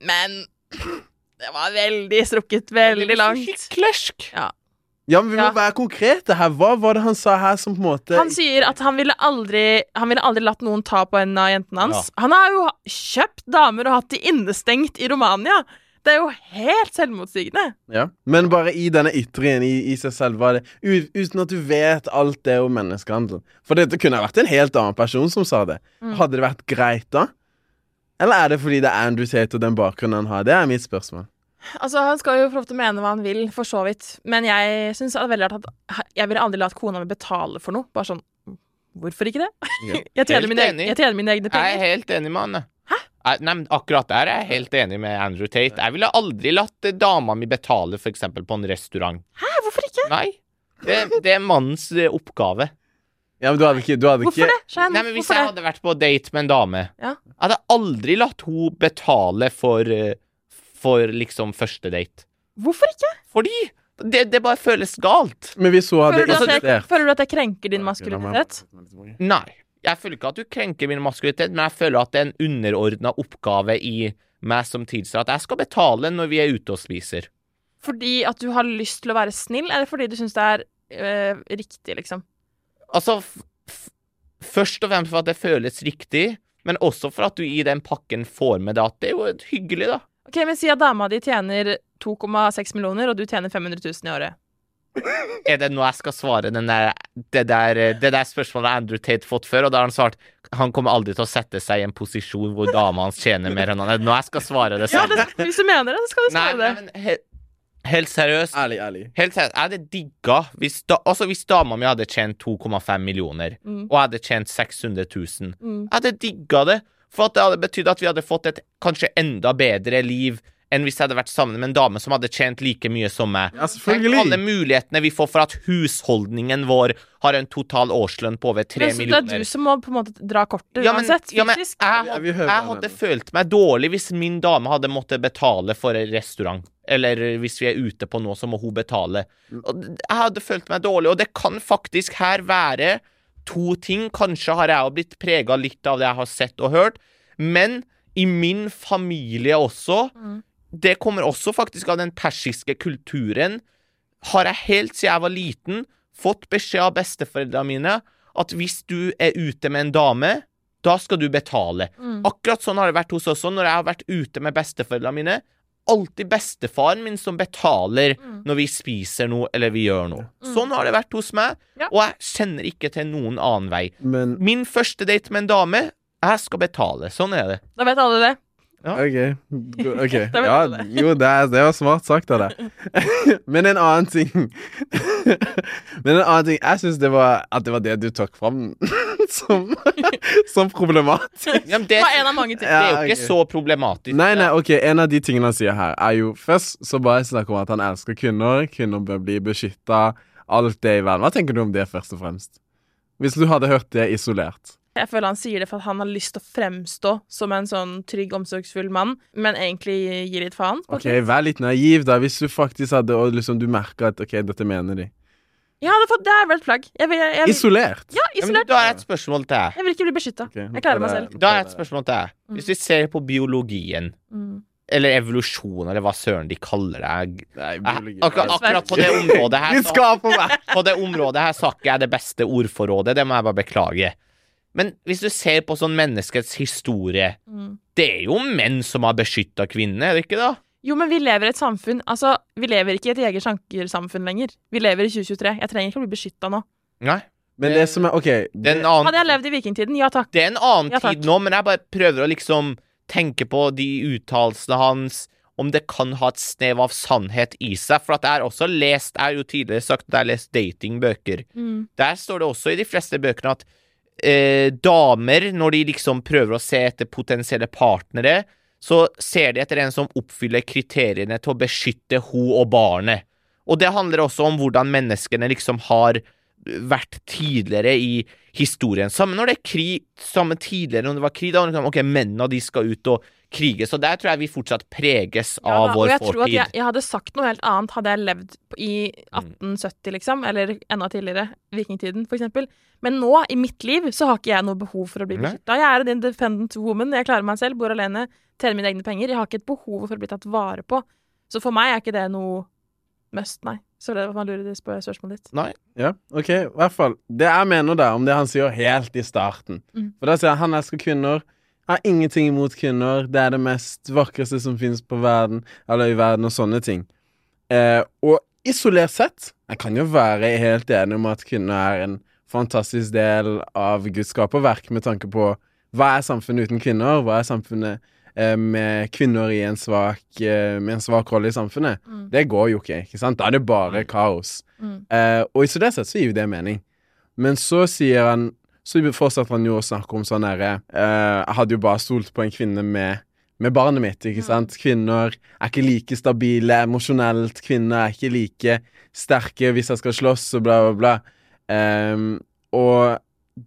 men det var veldig strukket veldig langt. Hyklersk. Ja. Ja, men vi må Ja. være konkrete her. Hva var det han sa her som på en måte Han sier at han ville aldri Han ville aldri latt noen ta på en av jentene hans. Han har jo kjøpt damer og hatt de innestengt i Romania. Det er jo helt selvmotsigende. Ja. Men bare i denne ytringen i, i seg selv, var det uten at du vet alt det om menneskehandel. For dette kunne ha vært en helt annen person som sa det. Mm. Hadde det vært greit da? Eller er det fordi det er Andrew Tate og den bakgrunnen han har? Det er mitt spørsmål. Altså, Han skal jo få lov til å mene hva han vil, for så vidt. Men jeg synes det er veldig rart at jeg ville aldri latt kona mi betale for noe. Bare sånn Hvorfor ikke det? Ja. <laughs> Jeg tjener, mine, jeg tjener mine egne Jeg er helt enig med han. Nei, men akkurat der er jeg helt enig med Andrew Tate. Jeg ville aldri latt eh, dama mi betale for eksempel på en restaurant. Hæ, hvorfor ikke? Nei. Det, det er mannens eh, oppgave. Ja, men du hadde ikke, du hadde Hvorfor ikke det? Shane? Nei, men Hvis hvorfor jeg det? hadde vært på date med en dame, Ja. jeg hadde aldri latt hun betale for, eh, for liksom første date. Hvorfor ikke? Fordi det, det bare føles galt. Men hvis hun hadde Føler du, at jeg, insistert føler du at jeg krenker din maskulinitet? Nei. Jeg føler ikke at du krenker min maskulinitet, men jeg føler at det er en underordna oppgave i meg som tilsier at jeg skal betale når vi er ute og spiser. Fordi at du har lyst til å være snill, eller fordi du syns det er øh, riktig, liksom? Altså, først og fremst for at det føles riktig, men også for at du i den pakken får med deg at det er jo hyggelig, da. Ok, men Si at dama di tjener 2,6 millioner, og du tjener 500 000 i året. Er det nå jeg skal svare den der, det, der, det der spørsmålet Andrew Tate fått før, og da har han svart han kommer aldri til å sette seg i en posisjon hvor dama hans tjener mer enn han. Er det nå jeg skal svare det Ja, det, Hvis du mener det, så skal du svare nei, det. he helt seriøst. Ærlig, ærlig. Helt seriøst, jeg hadde digga hvis, da, altså hvis dama mi hadde tjent 2,5 millioner, Mm. og jeg hadde tjent 600 000. Mm. Jeg hadde digga det, for at det hadde betydd at vi hadde fått et kanskje enda bedre liv enn hvis jeg hadde vært sammen med en dame som hadde tjent like mye som meg. Ja, Tenk alle mulighetene vi får for at husholdningen vår har en total årslønn på over tre Men så det er millioner. du som må på en måte dra kortet Ja, men, uansett, ja, men fysisk. jeg, hadde, jeg hadde følt meg dårlig hvis min dame hadde måttet betale for en restaurant. Eller hvis vi er ute på noe, så må hun betale. Og Jeg hadde følt meg dårlig, og det kan faktisk her være to ting. Kanskje har jeg blitt prega litt av det jeg har sett og hørt, men i min familie også Mm. Det kommer også faktisk av den persiske kulturen. Har jeg helt siden jeg var liten fått beskjed av besteforeldrene mine at hvis du er ute med en dame, da skal du betale. Mm. Akkurat sånn har det vært hos oss også når jeg har vært ute med besteforeldrene mine. Alltid bestefaren min som betaler Mm. når vi spiser noe eller vi gjør noe. Sånn har det vært hos meg, Ja. og jeg kjenner ikke til noen annen vei. Men Min første date med en dame, jeg skal betale. Sånn er det. Da vet alle det. OK. ok <laughs> Ja, jo, det, er, det var smart sagt av deg. <laughs> Men en annen ting <laughs> Men en annen ting Jeg syns det var at det var det du tok fram som, som problematisk. Ja, men Det det, var en av mange ting. det er jo ikke så problematisk. Nei, nei, ok, En av de tingene han sier her, er jo først så bare snakk om at han elsker kvinner. Kvinner bør bli beskytta. Alt det i verden. Hva tenker du om det, først og fremst? Hvis du hadde hørt det isolert. Jeg føler han sier det for at han har lyst til å fremstå som en sånn trygg, omsorgsfull mann, men egentlig gir litt faen. Ok. Vær litt naiv, da. Hvis du faktisk hadde Og liksom du merka at OK, dette mener de. Ja, Det er vel et plagg. Jeg vil, jeg, jeg, Isolert. ja, Ja, men isolert. da har jeg et spørsmål til deg. Jeg vil ikke bli beskytta. Okay, Jeg klarer meg selv. Da har jeg et spørsmål til deg. Hvis vi ser på biologien, Mm. eller evolusjon, eller hva søren de kaller det Nei, Akkurat, <laughs> på det området her så-! På det området her sa ikke jeg det beste ordforrådet, det må jeg bare beklage. Men hvis du ser på sånn menneskets historie, Mm. det er jo menn som har beskytta kvinnene, er det ikke da? Jo, men vi lever i et samfunn Altså, vi lever ikke i et jeger-sjanker-samfunn lenger. Vi lever i 2023. Jeg trenger ikke å bli beskytta nå. Nei. Men det som er OK Det det, en annen Hadde jeg levd i vikingtiden, ja takk. Det er en annen Ja, tid nå, men jeg bare prøver å liksom tenke på de uttalelsene hans, om det kan ha et snev av sannhet i seg. For at jeg har også lest, jeg har jo tidligere sagt at jeg har lest datingbøker. Mm. Der står det også i de fleste bøkene at eh, damer, når de liksom prøver å se etter potensielle partnere, så ser de etter en som oppfyller kriteriene til å beskytte hun og barnet. Og det handler også om hvordan menneskene liksom har vært tidligere i historien. Samme når det er krig, samme tidligere når det var krig, da ok, mennene de skal ut og krige. Så der tror jeg vi fortsatt preges av Ja, vår fortid. og jeg jeg tror at jeg, jeg hadde sagt noe helt annet hadde jeg levd i 1870, liksom. Eller enda tidligere. Vikingtiden, for eksempel. Men nå, i mitt liv, så har ikke jeg noe behov for å bli beskytta. Jeg er en independent woman. Jeg klarer meg selv, bor alene, tjener mine egne penger. Jeg har ikke et behov for å bli tatt vare på. Så for meg er ikke det noe must, nei. Så det var man lurer på spørsmålet ditt. Nei. Ja, OK. I hvert fall. Det jeg mener da, om det han sier helt i starten Mm. For da sier han han elsker kvinner. Har ingenting imot kvinner. Det er det mest vakreste som finnes på verden, eller i verden, og sånne ting. Eh, og isolert sett Jeg kan jo være helt enig om at kvinner er en fantastisk del av Guds skaperverk, med tanke på hva er samfunnet uten kvinner? Hva er samfunnet eh, med kvinner i en svak, eh, med en svak rolle i samfunnet? Mm. Det går jo ikke, ikke sant? Da er det bare kaos. Mm. Eh, og isolert sett så gir jo det mening. Men så sier han Så fortsatte han jo å snakke om sånn herre uh, Jeg hadde jo bare stolt på en kvinne med, med barnet mitt, ikke sant? Kvinner er ikke like stabile emosjonelt. Kvinner er ikke like sterke hvis jeg skal slåss, og bla, bla, bla. Um, og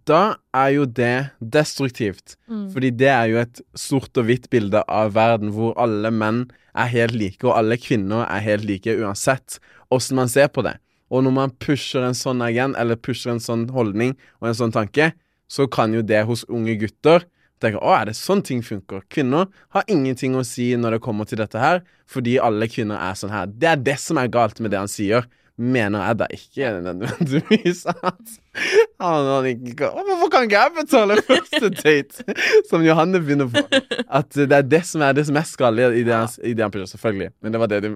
da er jo det destruktivt. Mm. Fordi det er jo et sort og hvitt bilde av verden hvor alle menn er helt like, og alle kvinner er helt like, uansett åssen man ser på det. Og når man pusher en sånn agent, eller pusher en sånn holdning og en sånn tanke, så kan jo det hos unge gutter tenke å, er det sånn ting funker? Kvinner har ingenting å si når det kommer til dette her, fordi alle kvinner er sånn her. Det er det som er galt med det han sier. Mener jeg da ikke nødvendigvis at han, ikke Hvorfor kan ikke jeg betale første date? Som Johanne begynner på. At det er det som er det som er skallet i det han, i det han pusher. Selvfølgelig. Men det var det du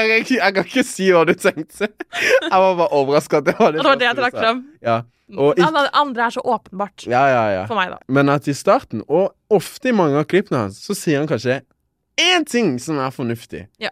jeg, ikke- jeg kan ikke si hva du tenkte. Jeg var bare overraska det var det, det var det jeg trakk sa. fram. Ja. Og Det andre er så åpenbart ja, ja, ja. for meg, da. Men at i starten, og ofte i mange av klippene hans, så sier han kanskje én ting som er fornuftig. Ja.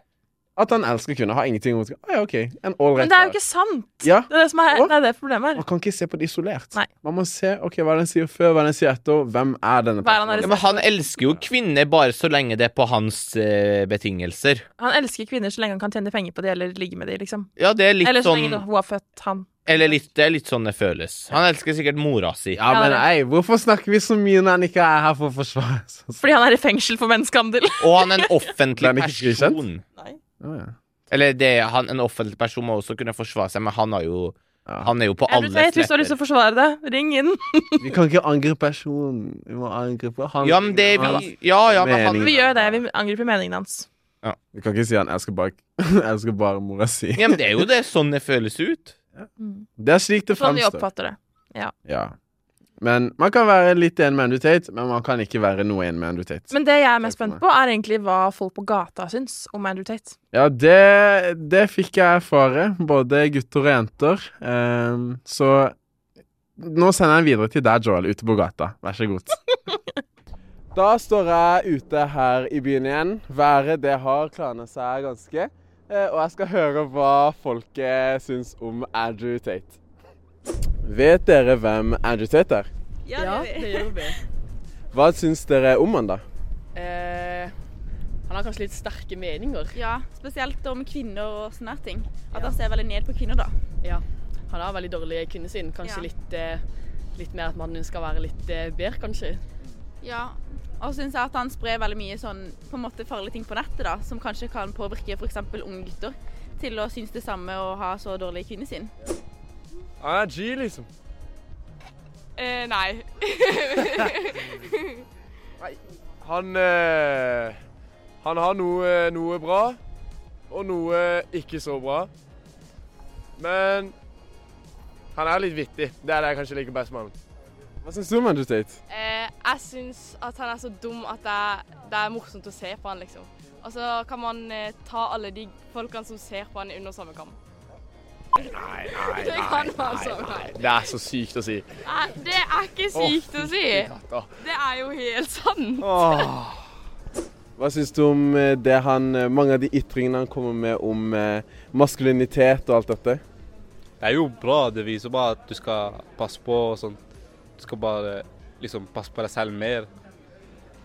At han elsker kvinner. Har ingenting imot ah, ja, okay. En Men det er jo ikke sant! Ja. Det er det som er, det er det problemet her. Man kan ikke se på det isolert. Nei. Man må se ok, hva den sier før, hva den sier etter. Hvem er denne er han personen? Ja, men han elsker jo kvinner bare så lenge det er på hans uh, betingelser. Han elsker kvinner så lenge han kan tjene penger på dem eller ligge med dem, liksom. Ja, det er litt Eller så sånn lenge hun har født han. Eller litt, det er litt sånn det føles. Han elsker sikkert mora si. Ja, men ei, hvorfor snakker vi så mye når han ikke er her for å forsvare seg? Fordi han er i fengsel for menneskehandel. Og han er en <laughs> offentlig person. Nei. Ja. Eller det, han, en offentlig person må også kunne forsvare seg, men han har jo Ja. Han er jo på alle sletter. Jeg tror du har lyst til å forsvare det, ring inn. Vi kan ikke angripe personen. Vi må angripe han. Ja, men det vi Ja, ja, men han Vi gjør det. Vi angriper meningen hans. Ja. Vi kan ikke si han elsker bare, <laughs> elsker bare mora si. Ja, men det er jo det sånn det føles ut. Det er slik det fremstår. Sånn de oppfatter det. Ja. Ja. Men man kan være litt enig med Andrew Tate, men man kan ikke være noe enig med Andrew Tate. Men det jeg er mest spent på, er egentlig hva folk på gata syns om Andrew Tate. Ja, det, det fikk jeg erfare, både gutter og jenter. Um, så nå sender jeg videre til deg, Joel, ute på gata. Vær så god. <laughs> Da står jeg ute her i byen igjen. Været det har klarna seg ganske. eh, Og jeg skal høre hva folket syns om Andrew Tate. Vet dere hvem Andrew Tate er? Ja, det gjør vi. <laughs> Hva syns dere om han da? Eh, han har kanskje litt sterke meninger. Ja, spesielt om kvinner og sånne ting. At han ser veldig ned på kvinner, da. Ja. Han har veldig dårlig kvinnesyn. Kanskje Ja. litt, eh, litt mer at mannen skal være litt eh, bedre, kanskje. Ja. Og så syns jeg at han sprer veldig mye sånn på en måte farlige ting på nettet, da, som kanskje kan påvirke f.eks. unge gutter til å synes det samme og ha så dårlig kvinnesyn. <laughs> Han er G, liksom. Eh, nei. Han eh, Han har noe, noe bra, og noe ikke så bra. Men han er litt vittig. Det er det jeg kanskje liker best med han. Hva syns du om Andrew Tate? Eh, jeg syns at han er så dum at det er, det er morsomt å se på han, liksom. Og så kan man eh, ta alle de folkene som ser på han under samme kam. Nei, nei, nei, man nei. Det er så sykt å si. Nei, det er ikke sykt å si. Det er jo helt sant. Åh. Hva syns du om eh, det han, eh, mange av de ytringene han kommer med om eh, maskulinitet og alt dette? Det er jo bra. Det viser bare at du skal passe på og sånn. Du skal bare liksom passe på deg selv mer.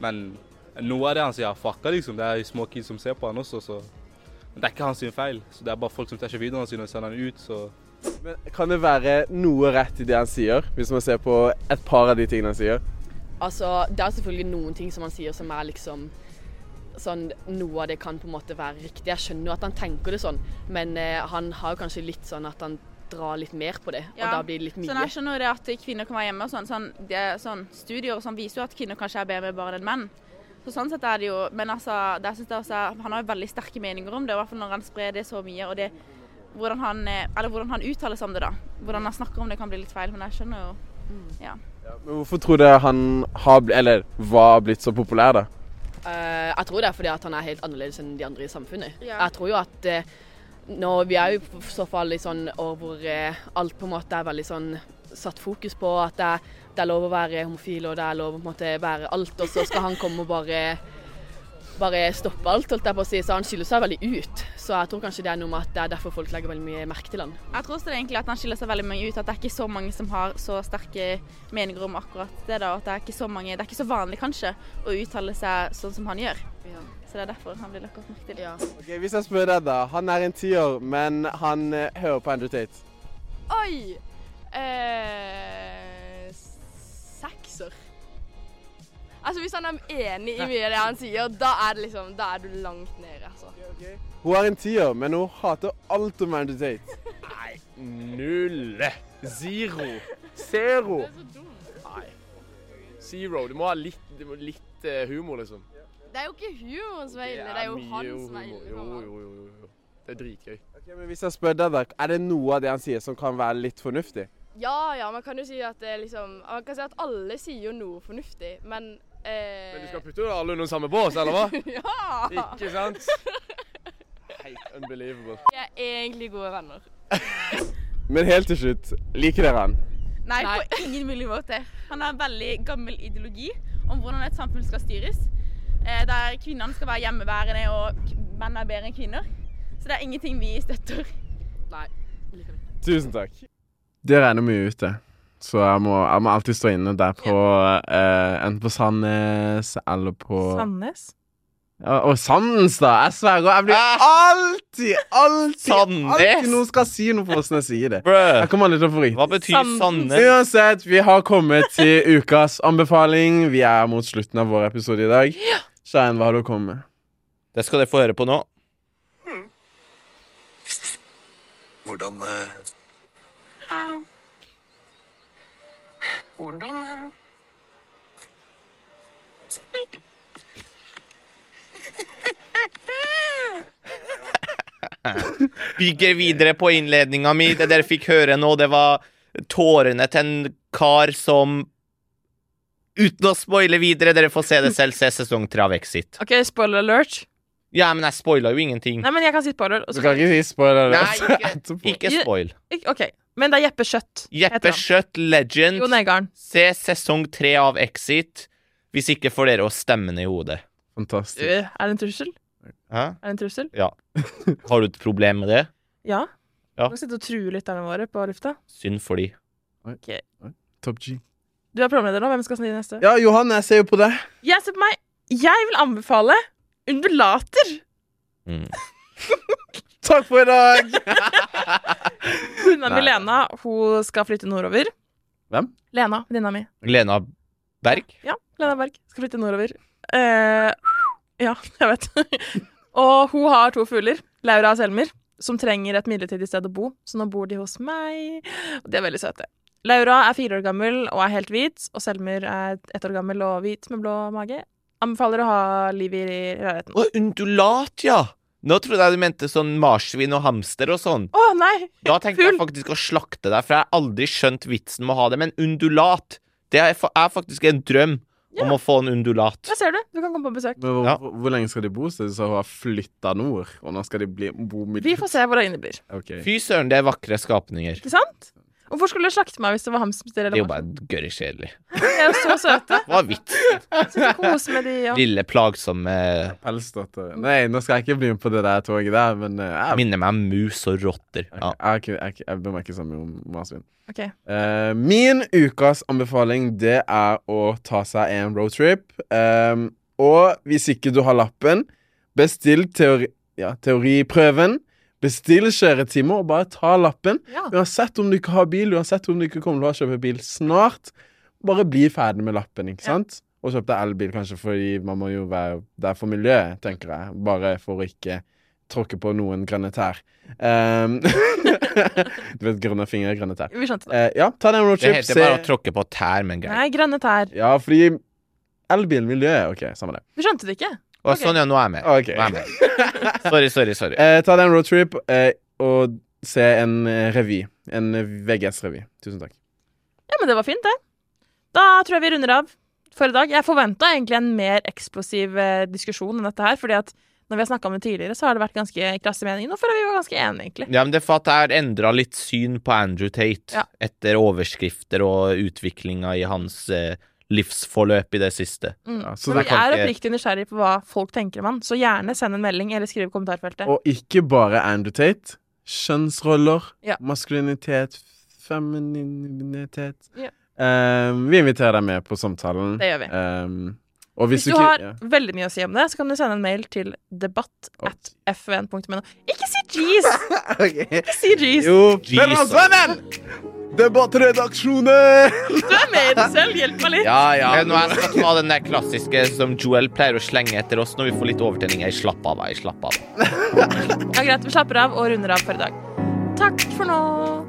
Men noe av det han sier, er fucka, liksom. Det er jo små kids som ser på han også, så Men det er ikke hans feil. Så det er bare folk som tar ikke videoene sine og sender han ut, så Men kan det være noe rett i det han sier, hvis man ser på et par av de tingene han sier? Altså, det er selvfølgelig noen ting som han sier som er liksom sånn Noe av det kan på en måte være riktig. Jeg skjønner jo at han tenker det sånn, men eh, han har kanskje litt sånn at han drar litt mer på det, Ja, og da blir det litt mye. Sånn, jeg skjønner jo det at kvinner kan være hjemme og sånn. sånn, det, er sånn studier og sånn viser jo at kvinner kanskje er bedre med barn enn menn. Så sånn sett er det jo Men altså, det, synes jeg også, er- han har jo veldig sterke meninger om det, i hvert fall når han sprer det så mye. og det hvordan han, eh, eller hvordan han uttaler seg om det, da. Hvordan han snakker om det kan bli litt feil, men jeg skjønner jo Ja. Men hvorfor tror du han har blitt, eller var blitt så populær, da? Uh, jeg tror det er fordi at han er helt annerledes enn de andre i samfunnet. Ja. Jeg tror jo at uh, nå, Vi er jo i så fall i sånn år hvor uh, alt på en måte er veldig sånn satt fokus på at det er, det er lov å være homofil og det er lov å på en måte være alt, og så skal han komme og bare bare stoppe alt, holdt jeg på å si. Så han skiller seg veldig ut. Så jeg tror kanskje det er noe med at det er derfor folk legger veldig mye merke til han. Jeg tror også det er egentlig at han skiller seg veldig mye ut. At det er ikke så mange som har så sterke meninger om akkurat det. da, at Det er ikke så mange, det er ikke så vanlig kanskje å uttale seg sånn som han gjør. Så det er derfor han blir lagt merke til. Ok, Hvis jeg spør deg, da. Han er en tiår, men han eh, hører på Andrew Tate. Oi! Eh, Altså, hvis han er enig i mye av det han sier, da er det liksom Da er du langt nede, altså. Hun er en tier, men hun hater alt om Andrew Tate. Null. Zero. Zero. Nei. Zero. Du må ha litt, du må ha litt uh, humor, liksom. Det er jo ikke humoren som er ille, det er jo hans han som er ille. Jo, jo, jo, jo, jo. Det er dritgøy. Ok, men Hvis jeg spør deg, da, er det noe av det han sier som kan være litt fornuftig? Ja, ja, man kan jo si at det liksom Man kan si at alle sier jo noe fornuftig, men eh, Men du skal putte alle under samme bås, eller hva? <laughs> Ja! Ikke sant? Helt unbelievable. Vi er egentlig gode venner. <laughs> Men helt til slutt, liker dere han? Nei, på ingen mulig måte. Han har en veldig gammel ideologi om hvordan et samfunn skal styres. Eh, der kvinnene skal være hjemmeværende og menn er bedre enn kvinner. Så det er ingenting vi støtter. Nei. Tusen takk. Det regner mye ute, så jeg må, jeg må alltid stå inne der på eh, Enten på Sandnes eller på Sandnes? Ja, og Sandnes, da! Jeg sverger. Jeg blir alltid, alltid Sandnes? Alltid noen skal si noe for oss når jeg sier det. Bruh. Jeg kommer aldri til å få. Hva betyr Sand- Sandnes? Uansett, vi har kommet til ukas anbefaling. Vi er mot slutten av vår episode i dag. Shayan, hva har du å komme med? Det skal dere få høre på nå. Hvordan eh, Hvordan Bygger videre på innledninga mi. Det dere fikk høre nå, det var tårene til en kar som Uten å spoile videre, dere får se det selv, se sesong 3 av Exit. OK, spoiler alert. Ja, men jeg spoila jo ingenting. Nei, men jeg kan si spoiler. og Du så- kan ikke si spoiler. Nei, <laughs> ikke, etterpå. ikke spoil. Ik- OK. Men det er Jeppe Skjøtt. Jeppe Kjøtt, Legend. Jon Negaren. Se sesong tre av Exit. Hvis ikke får dere å stemme ned i hodet. Fantastisk. Øh, Er det en trussel? Hæ? Er det en trussel? Ja. Har du et problem med det? Ja. Ja. Du kan sitte og true lytterne våre på lufta. Synd for de. Top G. Du er programleder nå. Hvem skal snu neste? Ja, Johan, jeg ser jo på deg. Jeg ser på meg. Jeg vil anbefale undulater. Mm. <laughs> Takk for i dag! Venninna mi. Lena hun skal flytte nordover. Hvem? Lena, venninna mi. Lena Berg? Ja, Lena Berg skal flytte nordover. Eh, ja, <laughs> jeg vet. og hun har to fugler. Laura og Selmer. som trenger et midlertidig sted å bo, så nå bor de hos meg. Og de er veldig søte. Laura er fire år gammel og er helt hvit, og Selmer er ett år gammel og hvit med blå mage. Anbefaler å ha liv i leiligheten. Å, undulat, ja! Nå trodde jeg du mente sånn marsvin og hamster og sånn. Å nei! Da tenkte jeg faktisk å slakte deg, for jeg har aldri skjønt vitsen med å ha det. Men undulat, det er, er faktisk en drøm om å få en undulat. Der ser du. Du kan komme på besøk. Men hvor, Ja. hvor, hvor lenge skal de bo? Så hun har flytta nord, og nå skal de bli, bo midt Vi får se hvor det blir. Ok. Fy søren, det er vakre skapninger. Ikke sant? Hvorfor skulle du slakte meg hvis det var hamster Det er jo bare gørr kjedelig. <laughs> De er jo så søte. Hva er vits? Så kos med de og Lille plagsomme Pelsdotter. Nei, nå skal jeg ikke bli med på det der toget der, men eh, jeg, Minner meg om mus og rotter. Ja. jeg, ikke- jeg, jeg bryr meg ikke så mye om marsvin. Okay. Uh, min ukas anbefaling det er å ta seg en roadtrip. Um, og hvis ikke du har lappen, bestill teori, ja, teoriprøven. Bestill kjøretime og bare ta lappen. Ja. Uansett om du ikke har bil, uansett om du ikke kommer til å kjøpe bil snart, bare bli ferdig med lappen, ikke Ja. sant? Og kjøp deg elbil, kanskje, fordi man må jo være der for miljøet, tenker jeg. Bare for å ikke tråkke på noen grønne tær. Um, <laughs> du vet grønne fingre, grønne tær. Vi skjønte det. Uh, ja, ta den roadtrip. Det heter bare å tråkke på tær, men greit. Nei, grønne tær. Ja, fordi elbil, miljøet OK, samme det. Vi skjønte det ikke? Å, okay. sånn, ja, nå er jeg med. Okay. Nå er jeg med. Sorry, sorry, sorry. <laughs> Eh, ta deg en roadtrip eh, og se en eh, revy. En eh, VGS-revy. Tusen takk. Ja, men det var fint, det. Da tror jeg vi runder av for i dag. Jeg forventa egentlig en mer eksplosiv eh, diskusjon enn dette her, fordi at når vi har snakka om det tidligere, så har det vært ganske krasse meninger. Nå føler vi var ganske enige, egentlig. Ja, men det er for at jeg har endra litt syn på Andrew Tate Ja. etter overskrifter og utviklinga i hans eh, livsforløp i det siste. Mm. Ja, så Men vi er ikke- oppriktig nysgjerrig på hva folk tenker om han, så gjerne send en melding eller skriv i kommentarfeltet. Og ikke bare Andrew Tate. Kjønnsroller, Ja. maskulinitet, femininitet. Ja. um, vi inviterer deg med på samtalen. Det gjør vi. Um, og Hvis hvis, du har ja. veldig mye å si om det, så kan du sende en mail til debatt at fvn.no. Ikke si jeez! <laughs> Ikke si jeez! Jo, Jesus. Debattredaksjonen! Du er med i det selv. Hjelp meg litt. Ja, ja. Nå jeg skal ta den der klassiske som Joel pleier å slenge etter oss når vi får litt overtenning, jeg slapp av, jeg slapp av. Ja, greit. Vi slapper av og runder av for i dag. Takk for nå.